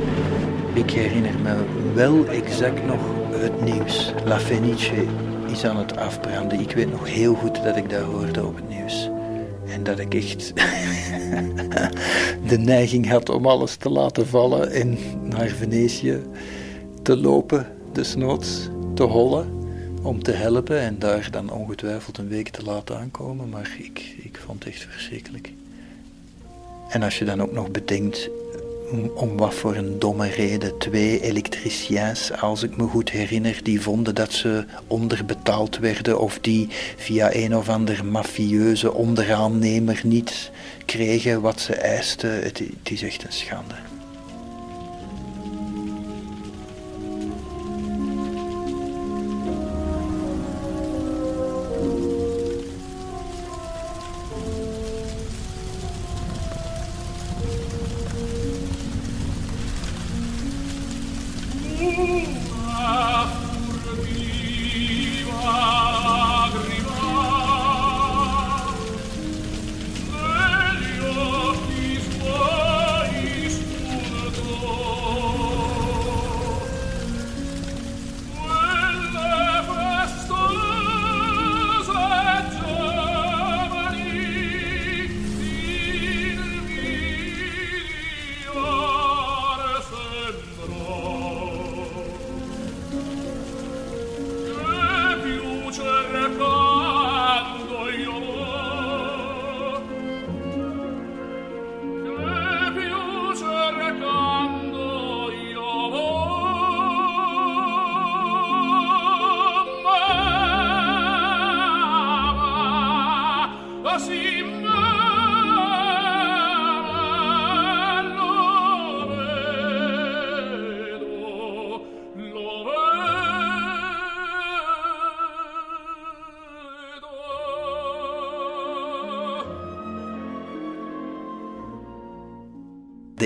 Ik herinner me wel exact nog het nieuws. La Fenice is aan het afbranden. Ik weet nog heel goed dat ik dat hoorde op het nieuws. En dat ik echt [LAUGHS] de neiging had om alles te laten vallen en naar Venetië te lopen, desnoods te hollen, om te helpen en daar dan ongetwijfeld een week te laten aankomen. Maar ik, ik vond het echt verschrikkelijk. En als je dan ook nog bedenkt om wat voor een domme reden twee elektriciens, als ik me goed herinner, die vonden dat ze onderbetaald werden of die via een of ander mafieuze onderaannemer niet kregen wat ze eisten. Het, het is echt een schande.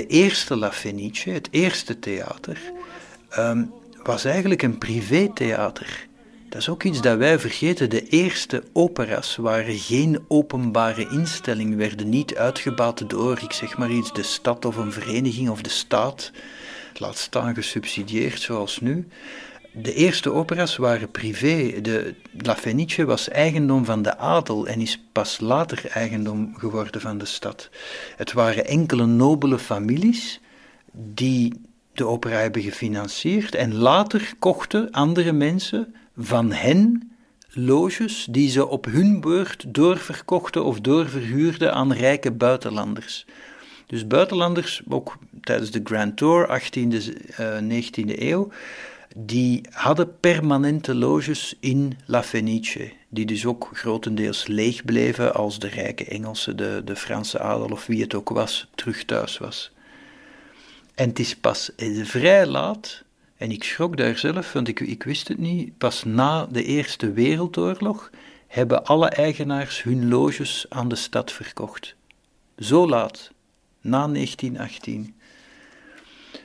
Eerste La Fenice, het eerste theater, ehm, was eigenlijk een privétheater. Dat is ook iets dat wij vergeten. De eerste operas waren geen openbare instelling, werden niet uitgebaten door, ik zeg maar iets, de stad of een vereniging of de staat. Laat staan gesubsidieerd zoals nu. De eerste operas waren privé. De La Fenice was eigendom van de adel en is pas later eigendom geworden van de stad. Het waren enkele nobele families die de opera hebben gefinancierd en later kochten andere mensen van hen loges die ze op hun beurt doorverkochten of doorverhuurden aan rijke buitenlanders. Dus buitenlanders, ook tijdens de Grand Tour, 18e, uh, 19e eeuw, die hadden permanente loges in La Fenice, die dus ook grotendeels leeg bleven als de rijke Engelsen, de, de Franse adel of wie het ook was, terug thuis was. En het is pas vrij laat, en ik schrok daar zelf, want ik, ik wist het niet, pas na de Eerste Wereldoorlog hebben alle eigenaars hun loges aan de stad verkocht. Zo laat, na 1918.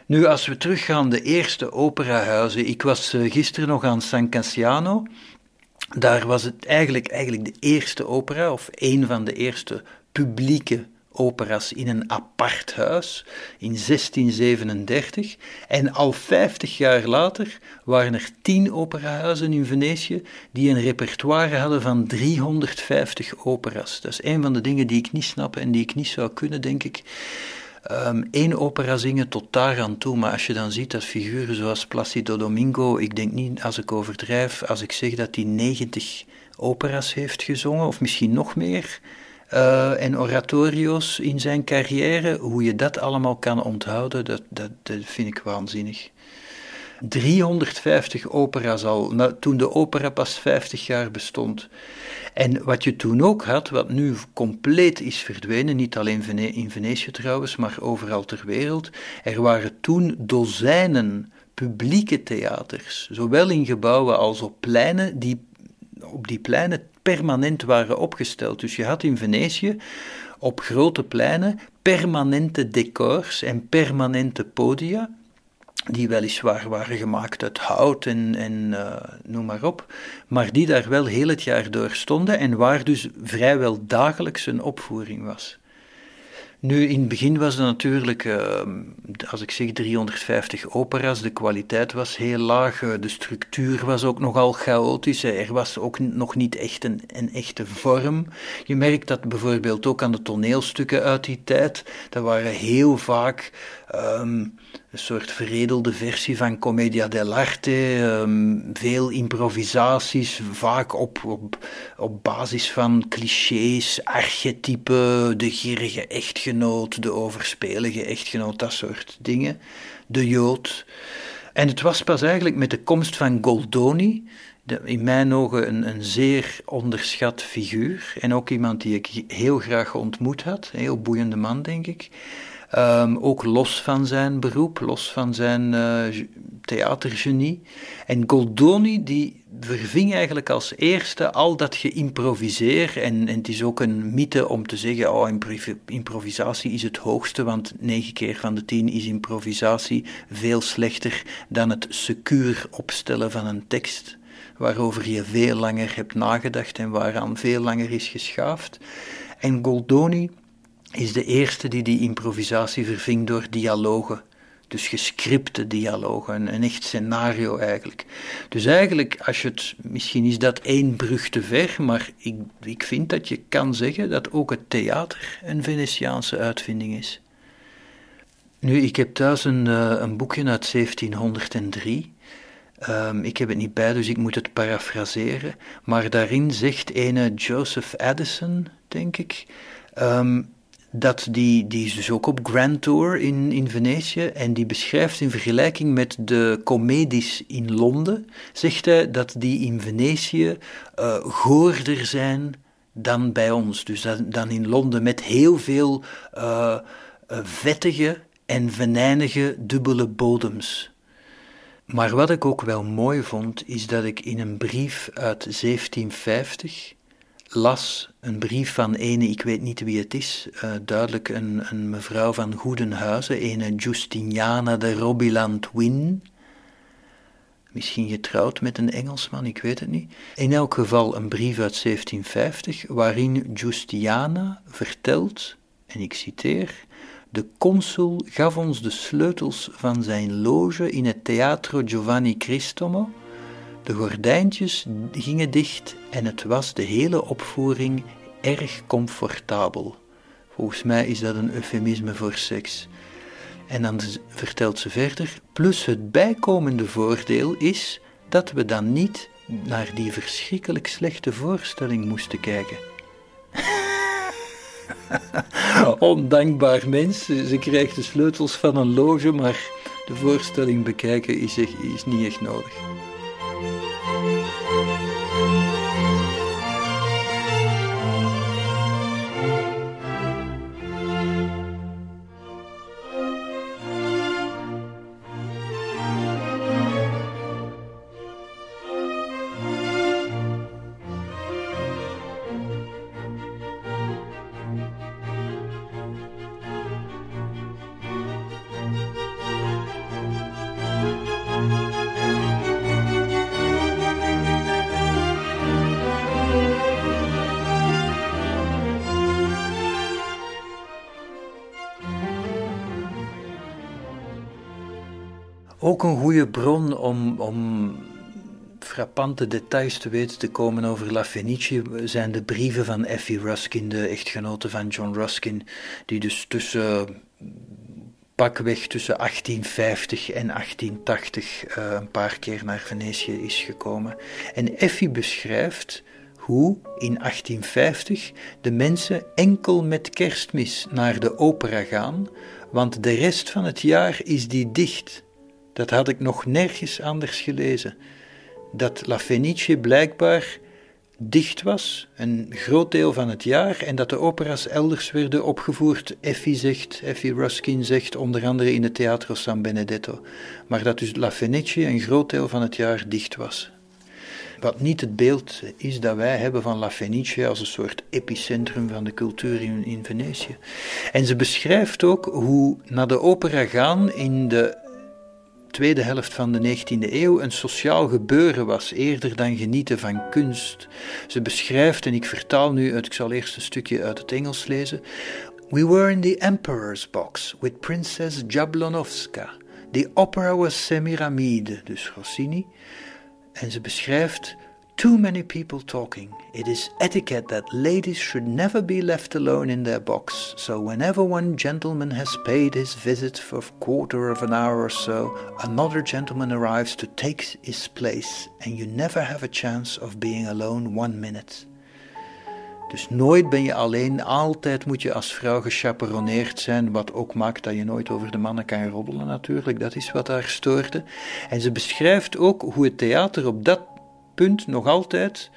Nu, als we teruggaan, de eerste operahuizen. Ik was uh, gisteren nog aan San Cassiano. Daar was het eigenlijk, eigenlijk de eerste opera, of een van de eerste publieke operas in een apart huis in 1637. En al 50 jaar later waren er 10 operahuizen in Venetië die een repertoire hadden van 350 operas. Dat is een van de dingen die ik niet snap en die ik niet zou kunnen, denk ik. Um, opera zingen tot daar aan toe, maar als je dan ziet dat figuren zoals Placido Domingo, ik denk niet als ik overdrijf, als ik zeg dat hij 90 operas heeft gezongen, of misschien nog meer, uh, en oratorio's in zijn carrière, hoe je dat allemaal kan onthouden, dat, dat, dat vind ik waanzinnig. 350 opera's al, toen de opera pas 50 jaar bestond. En wat je toen ook had, wat nu compleet is verdwenen, niet alleen in Venetië trouwens, maar overal ter wereld, er waren toen dozijnen publieke theaters, zowel in gebouwen als op pleinen, die op die pleinen permanent waren opgesteld. Dus je had in Venetië op grote pleinen permanente decors en permanente podia die weliswaar waren gemaakt uit hout en, en uh, noem maar op, maar die daar wel heel het jaar door stonden en waar dus vrijwel dagelijks een opvoering was. Nu, in het begin was het natuurlijk, uh, als ik zeg 350 opera's, de kwaliteit was heel laag, uh, de structuur was ook nogal chaotisch, er was ook nog niet echt een, een, echte vorm. Je merkt dat bijvoorbeeld ook aan de toneelstukken uit die tijd, dat waren heel vaak um, een soort veredelde versie van Commedia dell'arte, um, veel improvisaties, vaak op, op, op basis van clichés, archetypen, de gierige echtgenoot, de overspelige echtgenoot, dat soort dingen, de Jood. En het was pas eigenlijk met de komst van Goldoni, de, in mijn ogen een, een, zeer onderschat figuur en ook iemand die ik heel graag ontmoet had, een heel boeiende man denk ik, Um, ook los van zijn beroep, los van zijn uh, theatergenie. En Goldoni die verving eigenlijk als eerste al dat geïmproviseer. En, en het is ook een mythe om te zeggen, oh, improvisatie is het hoogste, want negen keer van de tien is improvisatie veel slechter dan het secuur opstellen van een tekst waarover je veel langer hebt nagedacht en waaraan veel langer is geschaafd. En Goldoni is de eerste die die improvisatie verving door dialogen. Dus gescripte dialogen, een, echt scenario eigenlijk. Dus eigenlijk, als je het, misschien is dat één brug te ver, maar ik, ik vind dat je kan zeggen dat ook het theater een Venetiaanse uitvinding is. Nu, ik heb thuis een, uh, een boekje uit 1703. Um, ik heb het niet bij, dus ik moet het parafraseren. Maar daarin zegt ene Joseph Addison, denk ik, um, dat die, die is dus ook op Grand Tour in, in Venetië en die beschrijft in vergelijking met de comedies in Londen, zegt hij dat die in Venetië uh, goorder zijn dan bij ons. Dus dan, in Londen met heel veel uh, vettige en venijnige dubbele bodems. Maar wat ik ook wel mooi vond, is dat ik in een brief uit 1750 las een brief van ene, ik weet niet wie het is, uh, duidelijk een, een, mevrouw van Goedenhuizen, ene Justiniana de Robiland Win. Misschien getrouwd met een Engelsman, ik weet het niet. In elk geval een brief uit 1750, waarin Justiana vertelt, en ik citeer, de consul gaf ons de sleutels van zijn loge in het Teatro Giovanni Cristomo de gordijntjes gingen dicht en het was de hele opvoering erg comfortabel. Volgens mij is dat een eufemisme voor seks. En dan vertelt ze verder, plus het bijkomende voordeel is dat we dan niet naar die verschrikkelijk slechte voorstelling moesten kijken. [LAUGHS] Ondankbaar mens, ze krijgt de sleutels van een loge, maar de voorstelling bekijken is, is niet echt nodig. Goede bron om, om frappante details te weten te komen over La Fenice zijn de brieven van Effie Ruskin, de echtgenote van John Ruskin, die dus tussen pakweg tussen 1850 en 1880 uh, eh, een paar keer naar Venetië is gekomen. En Effie beschrijft hoe in 1850 de mensen enkel met kerstmis naar de opera gaan, want de rest van het jaar is die dicht. Dat had ik nog nergens anders gelezen. Dat La Fenice blijkbaar dicht was, een groot deel van het jaar, en dat de opera's elders werden opgevoerd. Effie zegt, Effie Ruskin zegt, onder andere in het Teatro San Benedetto. Maar dat dus La Fenice een groot deel van het jaar dicht was. Wat niet het beeld is dat wij hebben van La Fenice als een soort epicentrum van de cultuur in, in Venetië. En ze beschrijft ook hoe naar de opera gaan in de tweede helft van de 19e eeuw een sociaal gebeuren was, eerder dan genieten van kunst. Ze beschrijft, en ik vertaal nu ik zal eerst een stukje uit het Engels lezen. We were in the Emperor's box with Princess Jablonowska. The opera was Semiramide, dus Rossini. En ze beschrijft too many people talking. It is etiquette that ladies should never be left alone in their box, so whenever one gentleman has paid his visit for a quarter of an hour or so, another gentleman arrives to take his place, and you never have a chance of being alone one minute. Dus nooit ben je alleen, altijd moet je als vrouw gechaperoneerd zijn, wat ook maakt dat je nooit over de mannen kan roddelen natuurlijk, dat is wat haar stoorde. En ze beschrijft ook hoe het theater op dat punt nog altijd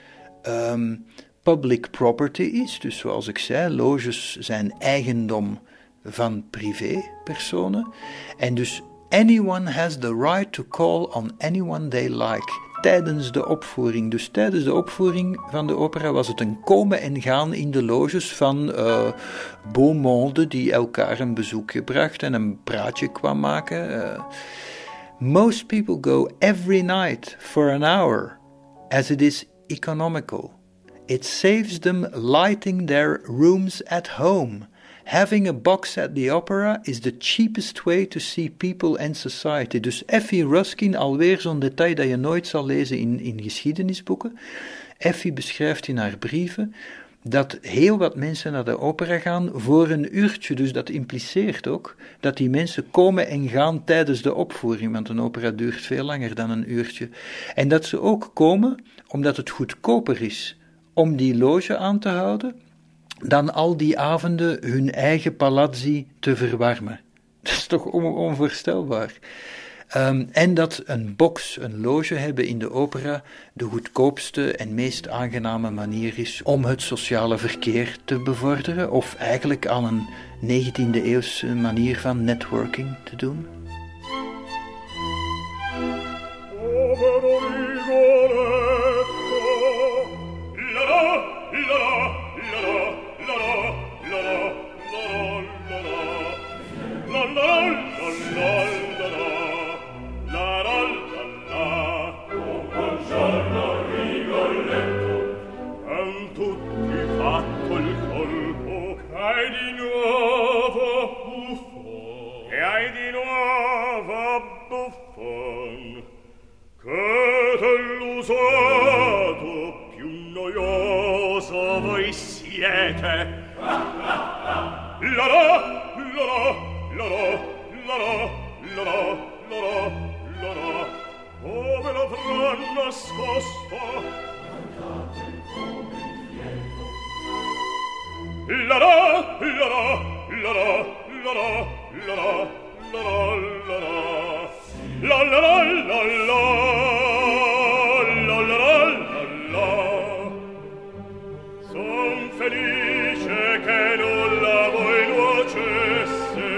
um, public property is. Dus zoals ik zei, loges zijn eigendom van privépersonen. En dus anyone has the right to call on anyone they like. Tijdens de opvoering. Dus tijdens de opvoering van de opera was het een komen en gaan in de loges van uh, beau monde die elkaar een bezoekje bracht en een praatje kwam maken. Uh, most people go every night for an hour as it is economical. It saves them lighting their rooms at home. Having a box at the opera is the cheapest way to see people and society. Dus Effie Ruskin, alweer zo'n detail dat je nooit zal lezen in, in geschiedenisboeken. Effie beschrijft in haar brieven dat heel wat mensen naar de opera gaan voor een uurtje. Dus dat impliceert ook dat die mensen komen en gaan tijdens de opvoering, want een opera duurt veel langer dan een uurtje. En dat ze ook komen omdat het goedkoper is om die loge aan te houden dan al die avonden hun eigen palazzi te verwarmen. [LAUGHS] Dat is toch onvoorstelbaar. Um, en dat een box, een loge hebben in de opera de goedkoopste en meest aangename manier is om het sociale verkeer te bevorderen, of eigenlijk aan een 19e eeuwse manier van networking te doen. siete. La la la la la la la la la la la la la la Dove l'avran nascosto? la la la la la la la la la la la La la la la la. felice che nulla voi nuocesse.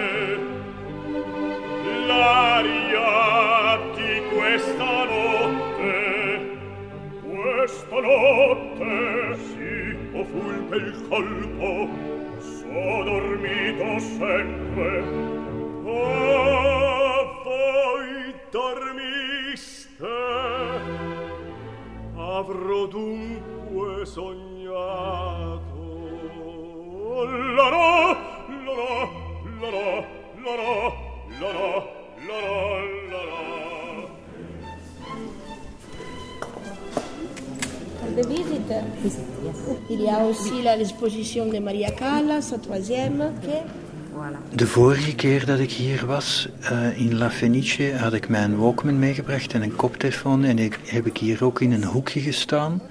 L'aria di questa notte questa notte sì o fulpe il colpo so dormito sempre. O voi dormiste. Avrò dunque sognato the visit, il y a aussi l'exposition de Maria Callas, la troisième. Okay. De vorige keer dat ik hier was, uh, in La Fenice, had ik mijn Walkman meegebracht en een koptelefoon. En ik, heb ik hier ook in een hoekje gestaan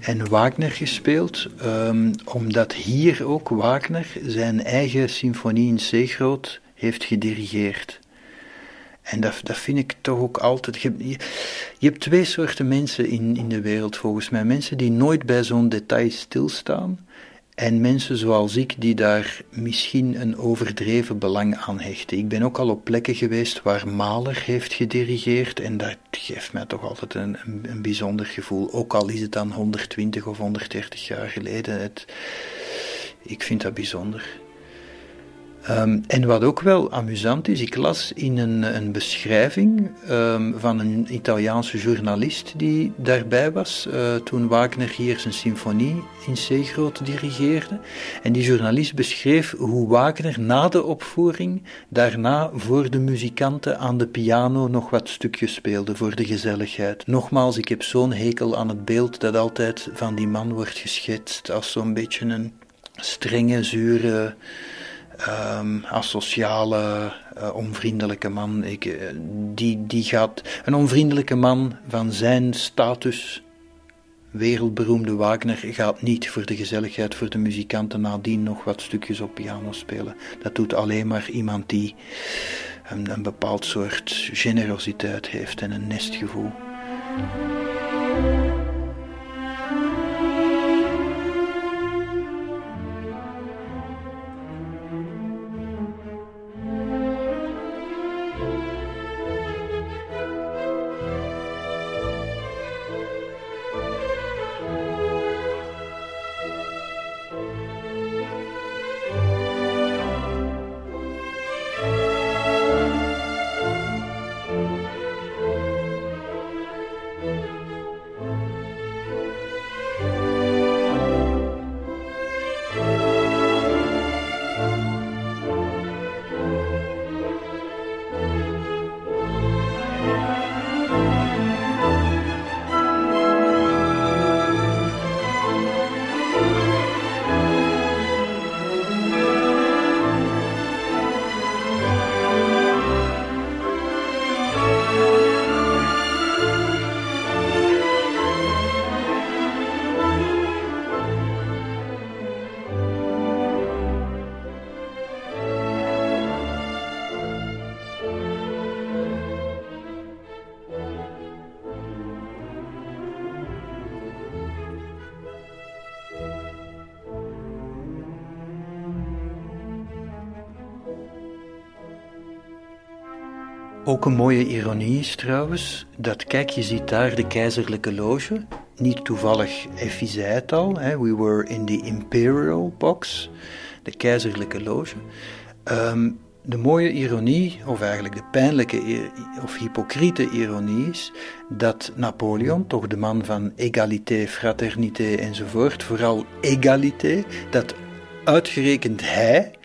en Wagner gespeeld. Um, omdat hier ook Wagner zijn eigen symfonie in C-groot heeft gedirigeerd. En dat, dat vind ik toch ook altijd. Je, hebt twee soorten mensen in, in de wereld volgens mij. Mensen die nooit bij zo'n detail stilstaan. En mensen zoals ik die daar misschien een overdreven belang aan hechten. Ik ben ook al op plekken geweest waar Mahler heeft gedirigeerd. En dat geeft mij toch altijd een, een, een bijzonder gevoel. Ook al is het dan 120 of 130 jaar geleden. Het, ik vind dat bijzonder. Um, en wat ook wel amusant is, ik las in een, een beschrijving um, van een Italiaanse journalist die daarbij was uh, toen Wagner hier zijn symfonie in C-groot dirigeerde. En die journalist beschreef hoe Wagner na de opvoering daarna voor de muzikanten aan de piano nog wat stukjes speelde voor de gezelligheid. Nogmaals, ik heb zo'n hekel aan het beeld dat altijd van die man wordt geschetst als zo'n beetje een strenge, zure um, asociale, uh, onvriendelijke man. Ik, uh, die, die gaat, een onvriendelijke man van zijn status, wereldberoemde Wagner, gaat niet voor de gezelligheid, voor de muzikanten nadien nog wat stukjes op piano spelen. Dat doet alleen maar iemand die een, een bepaald soort generositeit heeft en een nestgevoel. Ook een mooie ironie is trouwens dat, kijk, je ziet daar de keizerlijke loge. Niet toevallig, Effie zei het al, hè, we were in the imperial box, de keizerlijke loge. Um, de mooie ironie, of eigenlijk de pijnlijke of hypocriete ironie is dat Napoleon, toch de man van egalité, fraternité enzovoort, vooral egalité, dat uitgerekend hij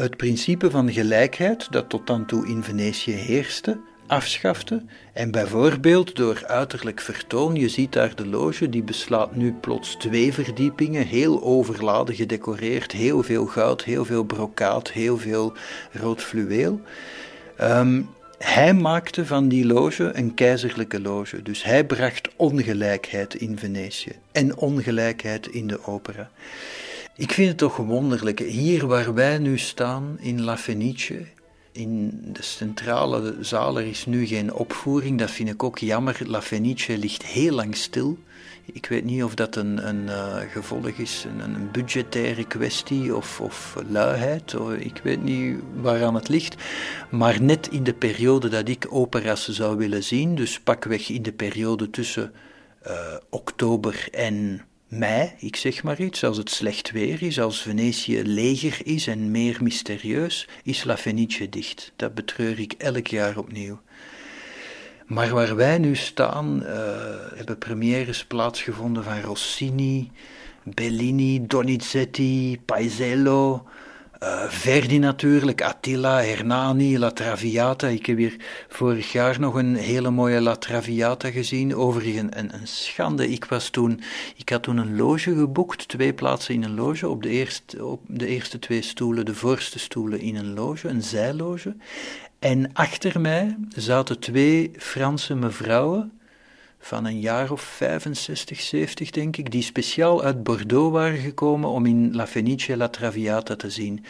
het principe van gelijkheid dat tot dan toe in Venetië heerste, afschafte en bijvoorbeeld door uiterlijk vertoon, je ziet daar de loge, die beslaat nu plots twee verdiepingen, heel overladen gedecoreerd, heel veel goud, heel veel brokaat, heel veel rood fluweel. Um, hij maakte van die loge een keizerlijke loge. Dus hij bracht ongelijkheid in Venetië en ongelijkheid in de opera. Ik vind het toch wonderlijk. Hier waar wij nu staan in La Fenice, in de centrale zaal, er is nu geen opvoering. Dat vind ik ook jammer. La Fenice ligt heel lang stil. Ik weet niet of dat een, een uh, gevolg is, een, een, budgettaire kwestie of, of luiheid. Ik weet niet waaraan het ligt. Maar net in de periode dat ik operas zou willen zien, dus pakweg in de periode tussen uh, oktober en mei, ik zeg maar iets, als het slecht weer is, als Venetië leger is en meer mysterieus, is La Fenice dicht. Dat betreur ik elk jaar opnieuw. Maar waar wij nu staan, uh, hebben premières plaatsgevonden van Rossini, Bellini, Donizetti, Paisiello, uh, Verdi natuurlijk, Attila, Hernani, La Traviata. Ik heb hier vorig jaar nog een hele mooie La Traviata gezien. Overigens een, een schande. Ik, was toen, ik had toen een loge geboekt, twee plaatsen in een loge. Op de, eerste, op de eerste twee stoelen, de voorste stoelen in een loge, een zijloge. En achter mij zaten twee Franse mevrouwen van een jaar of 65, 70 denk ik, die speciaal uit Bordeaux waren gekomen om in La Fenice La Traviata te zien.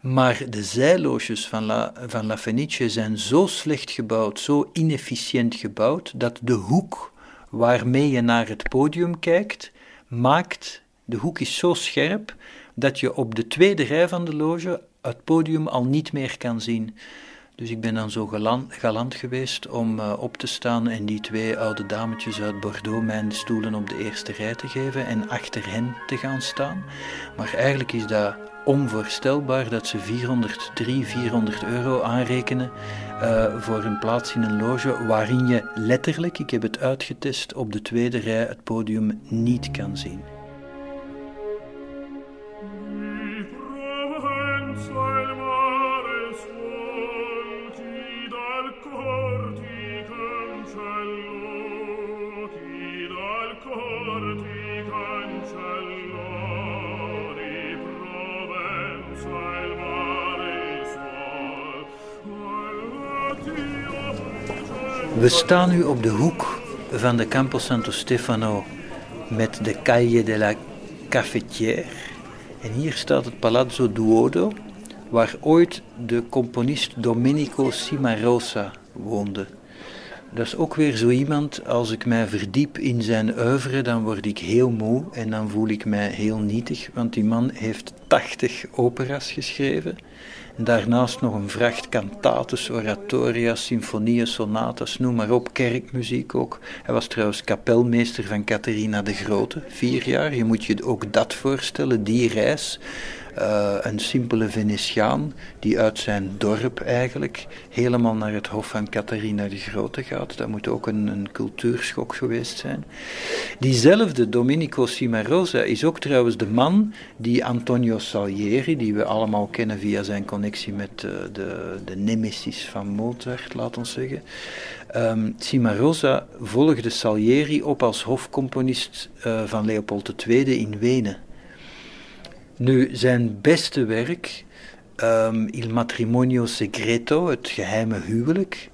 Maar de zijloosjes van La, van La Fenice zijn zo slecht gebouwd, zo inefficiënt gebouwd, dat de hoek waarmee je naar het podium kijkt, maakt, de hoek is zo scherp, dat je op de tweede rij van de loge het podium al niet meer kan zien. Dus ik ben dan zo galant, geweest om uh, op te staan en die twee oude dametjes uit Bordeaux mijn stoelen op de eerste rij te geven en achter hen te gaan staan. Maar eigenlijk is dat onvoorstelbaar dat ze 403, 400 euro aanrekenen uh, voor een plaats in een loge waarin je letterlijk, ik heb het uitgetest, op de tweede rij het podium niet kan zien. We staan nu op de hoek van de Campo Santo Stefano met de Calle de la Cafetière. En hier staat het Palazzo Duodo, waar ooit de componist Domenico Cimarosa woonde. Dat is ook weer zo iemand, als ik mij verdiep in zijn oeuvre, dan word ik heel moe en dan voel ik mij heel nietig, want die man heeft 80 operas geschreven. En daarnaast nog een vracht cantates, oratoria, symfonieën, sonatas, noem maar op, kerkmuziek ook. Hij was trouwens kapelmeester van Catharina de Grote, vier jaar. Je moet je ook dat voorstellen, die reis uh, een simpele Venetiaan die uit zijn dorp eigenlijk helemaal naar het hof van Catharina de Grote gaat. Dat moet ook een, een cultuurschok geweest zijn. Diezelfde Domenico Cimarosa is ook trouwens de man die Antonio Salieri, die we allemaal kennen via zijn connectie met uh, de, de nemesis van Mozart, laat ons zeggen. Um, Cimarosa volgde Salieri op als hofcomponist uh, van Leopold II in Wenen. Nu, zijn beste werk, um, Il Matrimonio Segreto, het geheime huwelijk,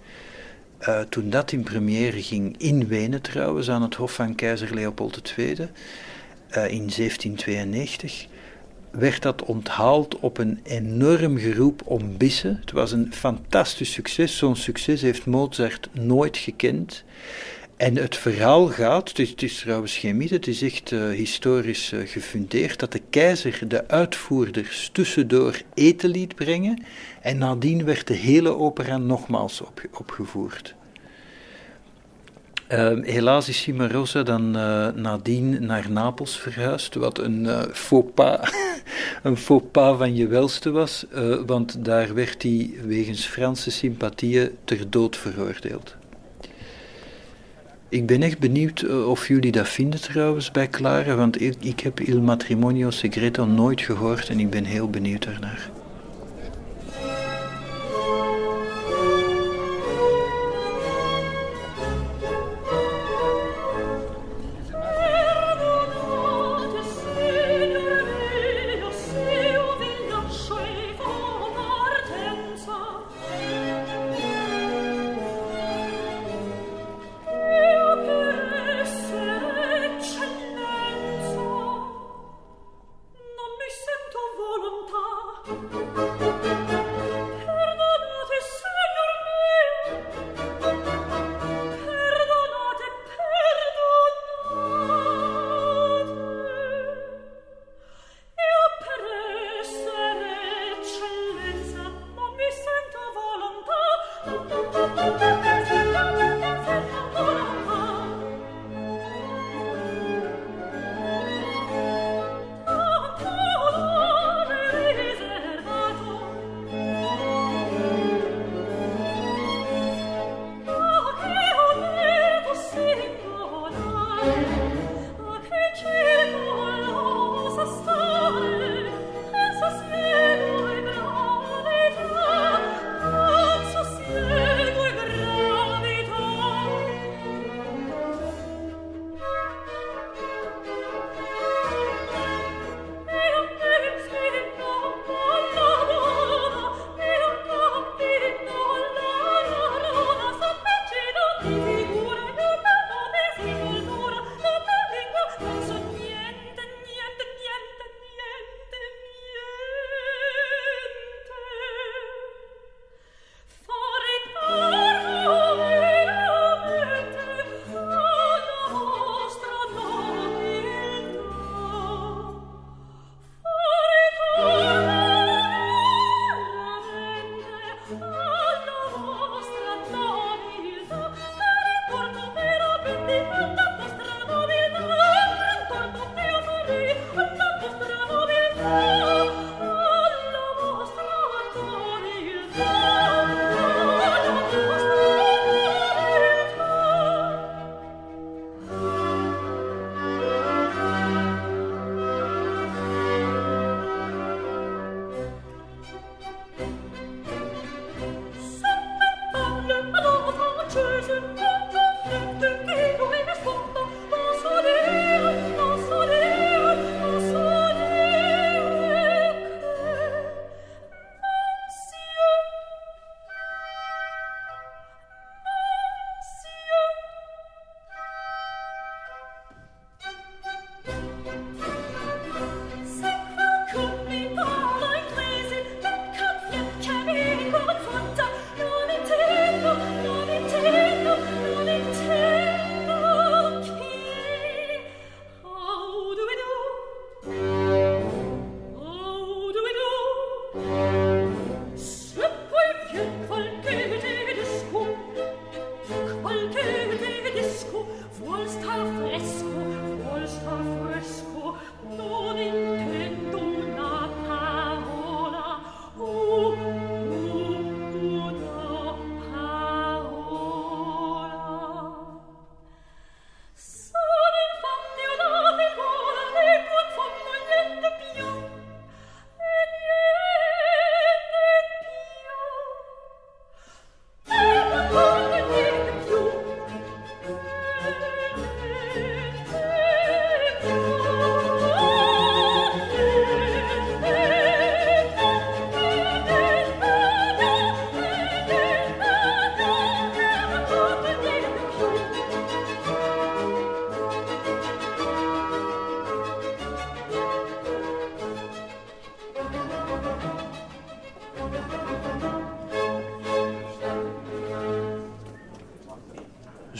uh, toen dat in première ging in Wenen trouwens, aan het hof van keizer Leopold II, uh, in 1792, werd dat onthaald op een enorm geroep om bissen. Het was een fantastisch succes. Zo'n succes heeft Mozart nooit gekend. En het verhaal gaat, het is, het is trouwens geen mythe, het is echt uh, historisch uh, gefundeerd, dat de keizer de uitvoerders tussendoor eten liet brengen en nadien werd de hele opera nogmaals op, opgevoerd. Uh, helaas is Cimarosa dan nadien naar Napels verhuisd, wat een faux pas, [LAUGHS] een faux pas van je welste was, want daar werd hij wegens Franse sympathieën ter dood veroordeeld. Ik ben echt benieuwd eh, of jullie dat vinden trouwens bij Clara, want ik, ik heb Il Matrimonio Segreto nooit gehoord en ik ben heel benieuwd daarnaar.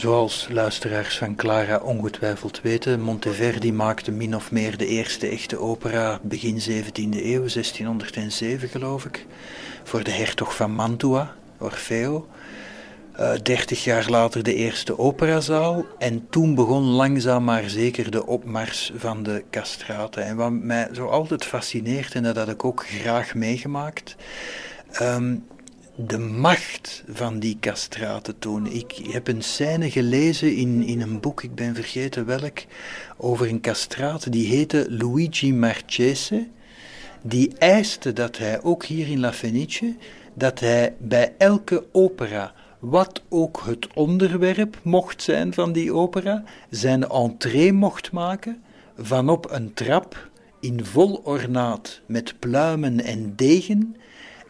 Zoals luisteraars van Clara ongetwijfeld weten, Monteverdi maakte min of meer de eerste echte opera begin 17e eeuw, 1607 geloof ik, voor de hertog van Mantua, Orfeo. Uh, dertig jaar later de eerste operazaal en toen begon langzaam maar zeker de opmars van de castraten. En wat mij zo altijd fascineert, en dat had ik ook graag meegemaakt, um, de macht van die castraten toen. Ik heb een scène gelezen in, in een boek, ik ben vergeten welk, over een castraat die heette Luigi Marchese. Die eiste dat hij, ook hier in La Fenice, dat hij bij elke opera, wat ook het onderwerp mocht zijn van die opera, zijn entree mocht maken vanop een trap in vol ornaat met pluimen en degen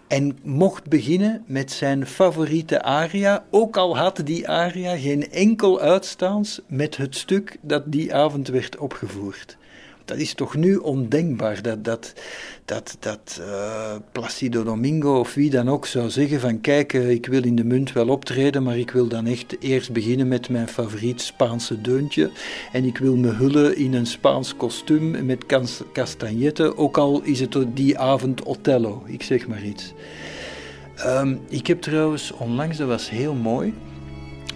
en mocht beginnen met zijn favoriete aria, ook al had die aria geen enkel uitstaans met het stuk dat die avond werd opgevoerd. Dat is toch nu ondenkbaar dat, dat, dat, dat uh, Placido Domingo of wie dan ook zou zeggen van kijk, uh, ik wil in de munt wel optreden, maar ik wil dan echt eerst beginnen met mijn favoriet Spaanse deuntje. En ik wil me hullen in een Spaans kostuum met castagnetten, ook al is het die avond Othello, ik zeg maar iets. Um, ik heb trouwens onlangs, dat was heel mooi,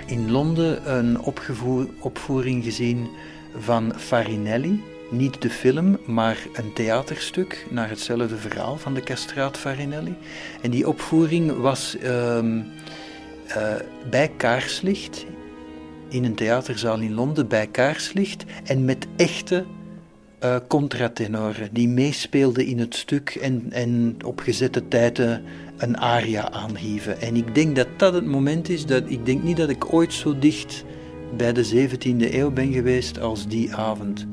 in Londen een opvoering gezien van Farinelli niet de film, maar een theaterstuk naar hetzelfde verhaal van de castraat Farinelli. En die opvoering was uh, uh, bij kaarslicht, in een theaterzaal in Londen, bij kaarslicht, en met echte uh, contratenoren die meespeelden in het stuk en, en op gezette tijden een aria aanhieven. En ik denk dat dat het moment is dat ik denk niet dat ik ooit zo dicht bij de 17e eeuw ben geweest als die avond.